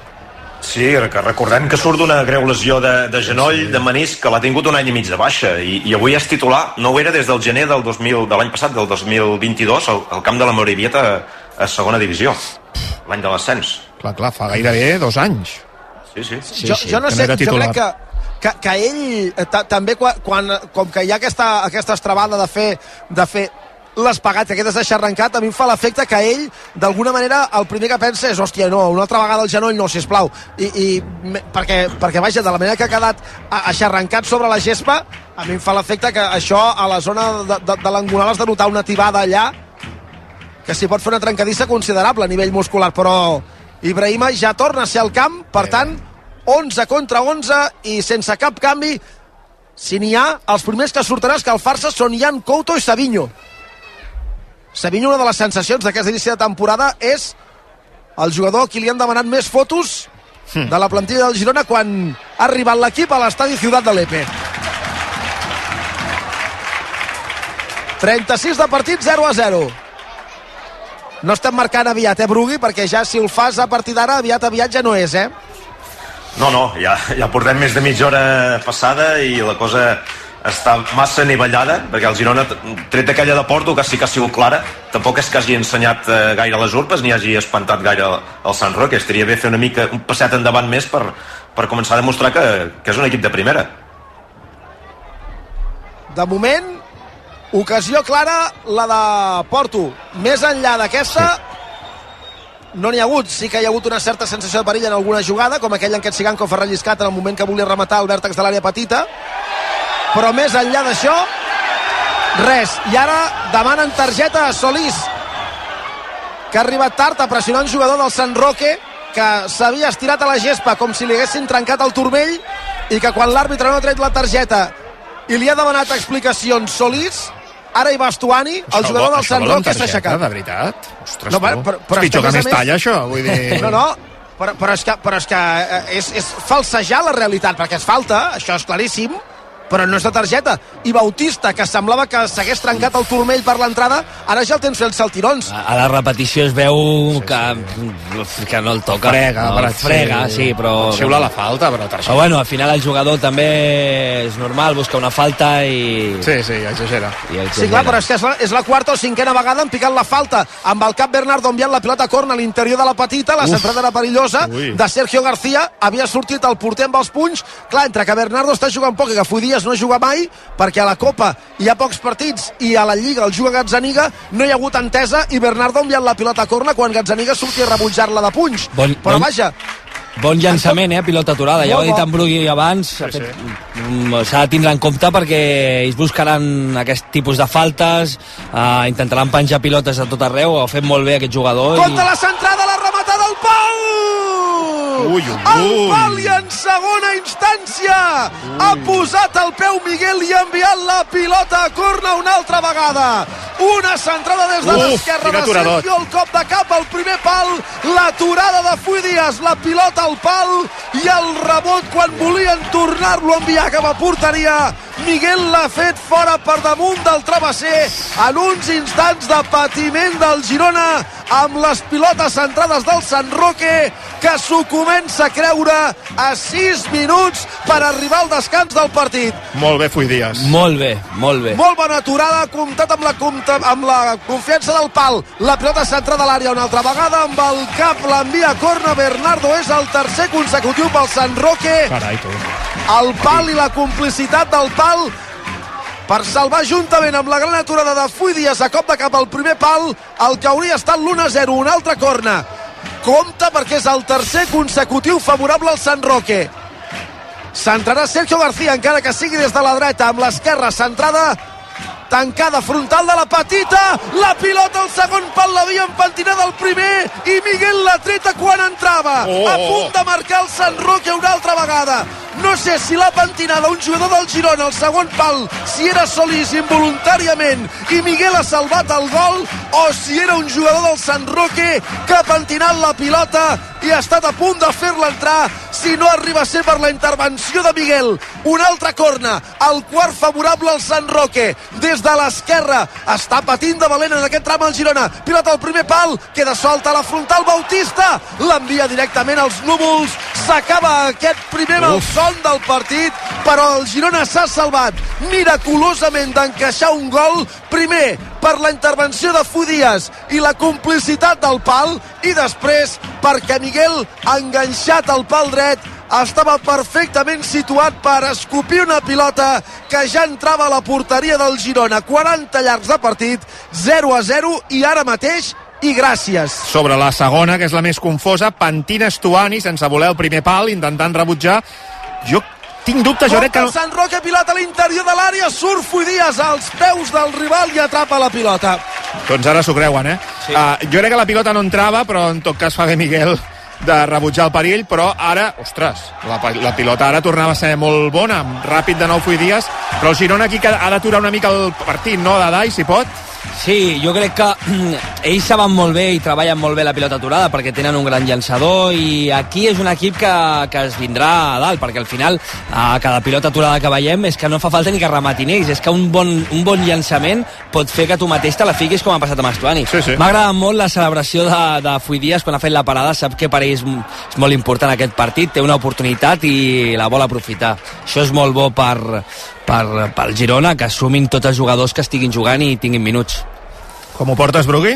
Sí, que recordem que surt d'una greu lesió de, de genoll, de menisc, que l'ha tingut un any i mig de baixa, i, i avui és titular. No ho era des del gener del 2000, de l'any passat, del 2022, al, al camp de la Morevieta a, segona divisió, l'any de l'ascens. Clar, clar, fa gairebé dos anys. Sí, sí. sí, jo, sí. jo no sé, no jo crec que, que, que ell eh, ta, també quan, quan, com que hi ha aquesta, aquesta estrabada de fer, de fer les pagats, aquest es deixa arrencat, a mi em fa l'efecte que ell, d'alguna manera, el primer que pensa és, hòstia, no, una altra vegada el genoll, no, sisplau. I, i perquè, perquè, vaja, de la manera que ha quedat a- aixarrancat sobre la gespa, a mi em fa l'efecte que això a la zona de, de, de l'angonal has de notar una tibada allà que s'hi pot fer una trencadissa considerable a nivell muscular, però Ibrahima ja torna a ser al camp, per tant, 11 contra 11 i sense cap canvi, si n'hi ha, els primers que sortiran escalfar-se són Jan Couto i Savinho. Savinho, una de les sensacions d'aquest inici de temporada és el jugador a qui li han demanat més fotos de la plantilla del Girona quan ha arribat l'equip a l'estadi Ciutat de l'Epe. 36 de partit, 0 a 0. No estem marcant aviat, eh, Brugui? Perquè ja si el fas a partir d'ara, aviat, aviat ja no és, eh? No, no, ja, ja portem més de mitja hora passada i la cosa està massa nivellada, perquè el Girona, tret d'aquella de Porto, que sí que ha sigut clara, tampoc és que hagi ensenyat eh, gaire les urpes ni hagi espantat gaire el, el Sant Roque. Estaria bé fer una mica un passet endavant més per, per començar a demostrar que, que és un equip de primera. De moment, ocasió clara, la de Porto. Més enllà d'aquesta, no n'hi ha hagut. Sí que hi ha hagut una certa sensació de perill en alguna jugada, com aquella en què Siganco fa relliscat en el moment que volia rematar el vèrtex de l'àrea petita. Però més enllà d'això, res. I ara demanen targeta a Solís, que ha arribat tard a pressionar un jugador del Sant Roque, que s'havia estirat a la gespa com si li haguessin trencat el turmell i que quan l'àrbitre no ha tret la targeta i li ha demanat explicacions Solís, ara hi va Estuani, el Això jugador vol- del Sant Roque s'ha aixecat. de veritat? Ostres, No, però- però- però és pitjor que, més talla, això. Vull dir... No, no, però, però és que, però és, que eh, és, és falsejar la realitat, perquè és falta, això és claríssim, però no és de targeta. I Bautista, que semblava que s'hagués trencat el turmell per l'entrada, ara ja el tens fent saltirons. A la repetició es veu que, que no el toca. Frega, no, per frega, sí, però... Xiula la falta, però targeta. Però bueno, al final el jugador també és normal, busca una falta i... Sí, sí, exagera. I exagera. Sí, clar, però és que és la, és la quarta o cinquena vegada en picat la falta. Amb el cap Bernardo enviant la pilota a corna a l'interior de la petita, la Uf. centrada era perillosa, Ui. de Sergio García, havia sortit el porter amb els punys. Clar, entre que Bernardo està jugant poc i que No juga mai, perquè a la Copa hi ha pocs partits i a la Lliga el juga Gazzaniga, no hi ha hagut entesa i Bernardo ha enviat la pilota a corna quan Gazzaniga sortia a rebutjar-la de punys. Bon- Però bon- vaja, Bon llançament, eh? Pilota aturada. Ja ho ha Molt dit en Brugui abans. S'ha fet- mm, S'ha de tindre en compte perquè ells buscaran aquest tipus de faltes, eh, intentaran penjar pilotes a tot arreu, ho ha fet molt bé aquest jugador. Contra la centrada, la rematada al pal! Ui, ui, El ui. pal i en segona instància ha posat el peu Miguel i ha enviat la pilota a corna una altra vegada. Una centrada des de l'esquerra de. Sergio, el cop de cap al primer pal, l'aturada de Fui Díaz, la pilota al pal i el rebot quan volien tornar-lo a enviar cap a porteria. Miguel l'ha fet fora per damunt del travesser en uns instants de patiment del Girona amb les pilotes centrades del Sant Roque que s'ho comença a creure a 6 minuts per arribar al descans del partit. Molt bé, Fui Díaz. Molt bé, molt bé. Molt bona aturada, comptat amb la, compta, amb la confiança del pal. La pilota centrada a l'àrea una altra vegada, amb el cap l'envia a corna. Bernardo és el tercer consecutiu pel Sant Roque. Carai, tu. El pal i la complicitat del pal per salvar juntament amb la gran aturada de Fui Díaz a cop de cap al primer pal el que hauria estat l'1-0, una altra corna. Compte perquè és el tercer consecutiu favorable al Sant Roque. Centrarà Sergio García, encara que sigui des de la dreta, amb l'esquerra centrada, tancada frontal de la petita, la pilota al segon pal l'havia empentinada al primer i Miguel l'ha treta quan entrava. Oh. A punt de marcar el Sant Roque una altra vegada. No sé si l'ha pentinada un jugador del Girona al segon pal, si era Solís involuntàriament i Miguel ha salvat el gol, o si era un jugador del Sant Roque que ha pentinat la pilota i ha estat a punt de fer-la entrar si no arriba a ser per la intervenció de Miguel. Una altra corna, el quart favorable al Sant Roque. Des de l'esquerra està patint de valent en aquest tram al Girona. Pilota al primer pal, queda solta a la frontal Bautista, l'envia directament als núvols. S'acaba aquest primer malson del partit, però el Girona s'ha salvat miraculosament d'encaixar un gol, primer per la intervenció de Fudies i la complicitat del pal, i després perquè Miguel, enganxat al pal dret, estava perfectament situat per escopir una pilota que ja entrava a la porteria del Girona. 40 llargs de partit, 0 a 0, i ara mateix i gràcies. Sobre la segona, que és la més confosa, Pantina Estuani, sense voler el primer pal, intentant rebutjar. Jo tinc dubtes, jo crec que... El Sant Roque, pilota a l'interior de l'àrea, surt Fudies als peus del rival i atrapa la pilota. Doncs ara s'ho creuen, eh? Sí. Uh, jo crec que la pilota no entrava, però en tot cas fa bé Miguel de rebutjar el perill, però ara, ostres, la, la pilota ara tornava a ser molt bona, ràpid de nou Fui Díaz, però el Girona aquí ha d'aturar una mica el partit, no, de Dai, si pot? Sí, jo crec que ells saben molt bé i treballen molt bé la pilota aturada perquè tenen un gran llançador i aquí és un equip que, que es vindrà a dalt perquè al final a cada pilota aturada que veiem és que no fa falta ni que rematin ells és que un bon, un bon llançament pot fer que tu mateix te la fiquis com ha passat amb Estuani sí, sí. m'ha agradat molt la celebració de, de Fui Díaz quan ha fet la parada sap que per ell és, és molt important aquest partit té una oportunitat i la vol aprofitar això és molt bo per, per, pel Girona que assumin tots els jugadors que estiguin jugant i tinguin minuts com ho portes, Brugui?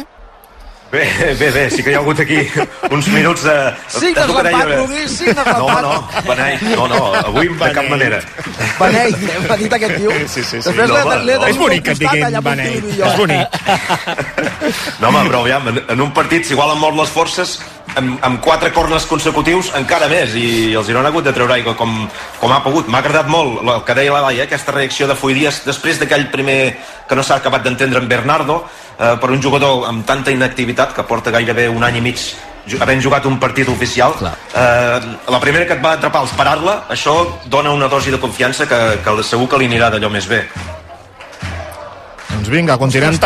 Bé, bé, bé, sí que hi ha hagut aquí uns minuts de... Signes de l'empat. Brugui, signes No, l'empat. no, Benei, no, no, avui de cap manera. Benei, m'ha dit aquest tio. Sí, sí, sí. Després No, l'he- no. És bonic que et costat, diguin allà per Benei. Quili i jo. És bonic. No, home, però aviam, en, en un partit s'igualen molt les forces, amb, amb quatre cornes consecutius encara més, i el Girona ha hagut de treure aigua com, com ha pogut. M'ha agradat molt el que deia la Laia, aquesta reacció de Fui Díaz després d'aquell primer que no s'ha acabat d'entendre amb Bernardo, eh, per un jugador amb tanta inactivitat que porta gairebé un any i mig havent jugat un partit oficial. Eh, la primera que et va atrapar al parar-la això dona una dosi de confiança que, que segur que li anirà d'allò més bé. Doncs vinga, continuem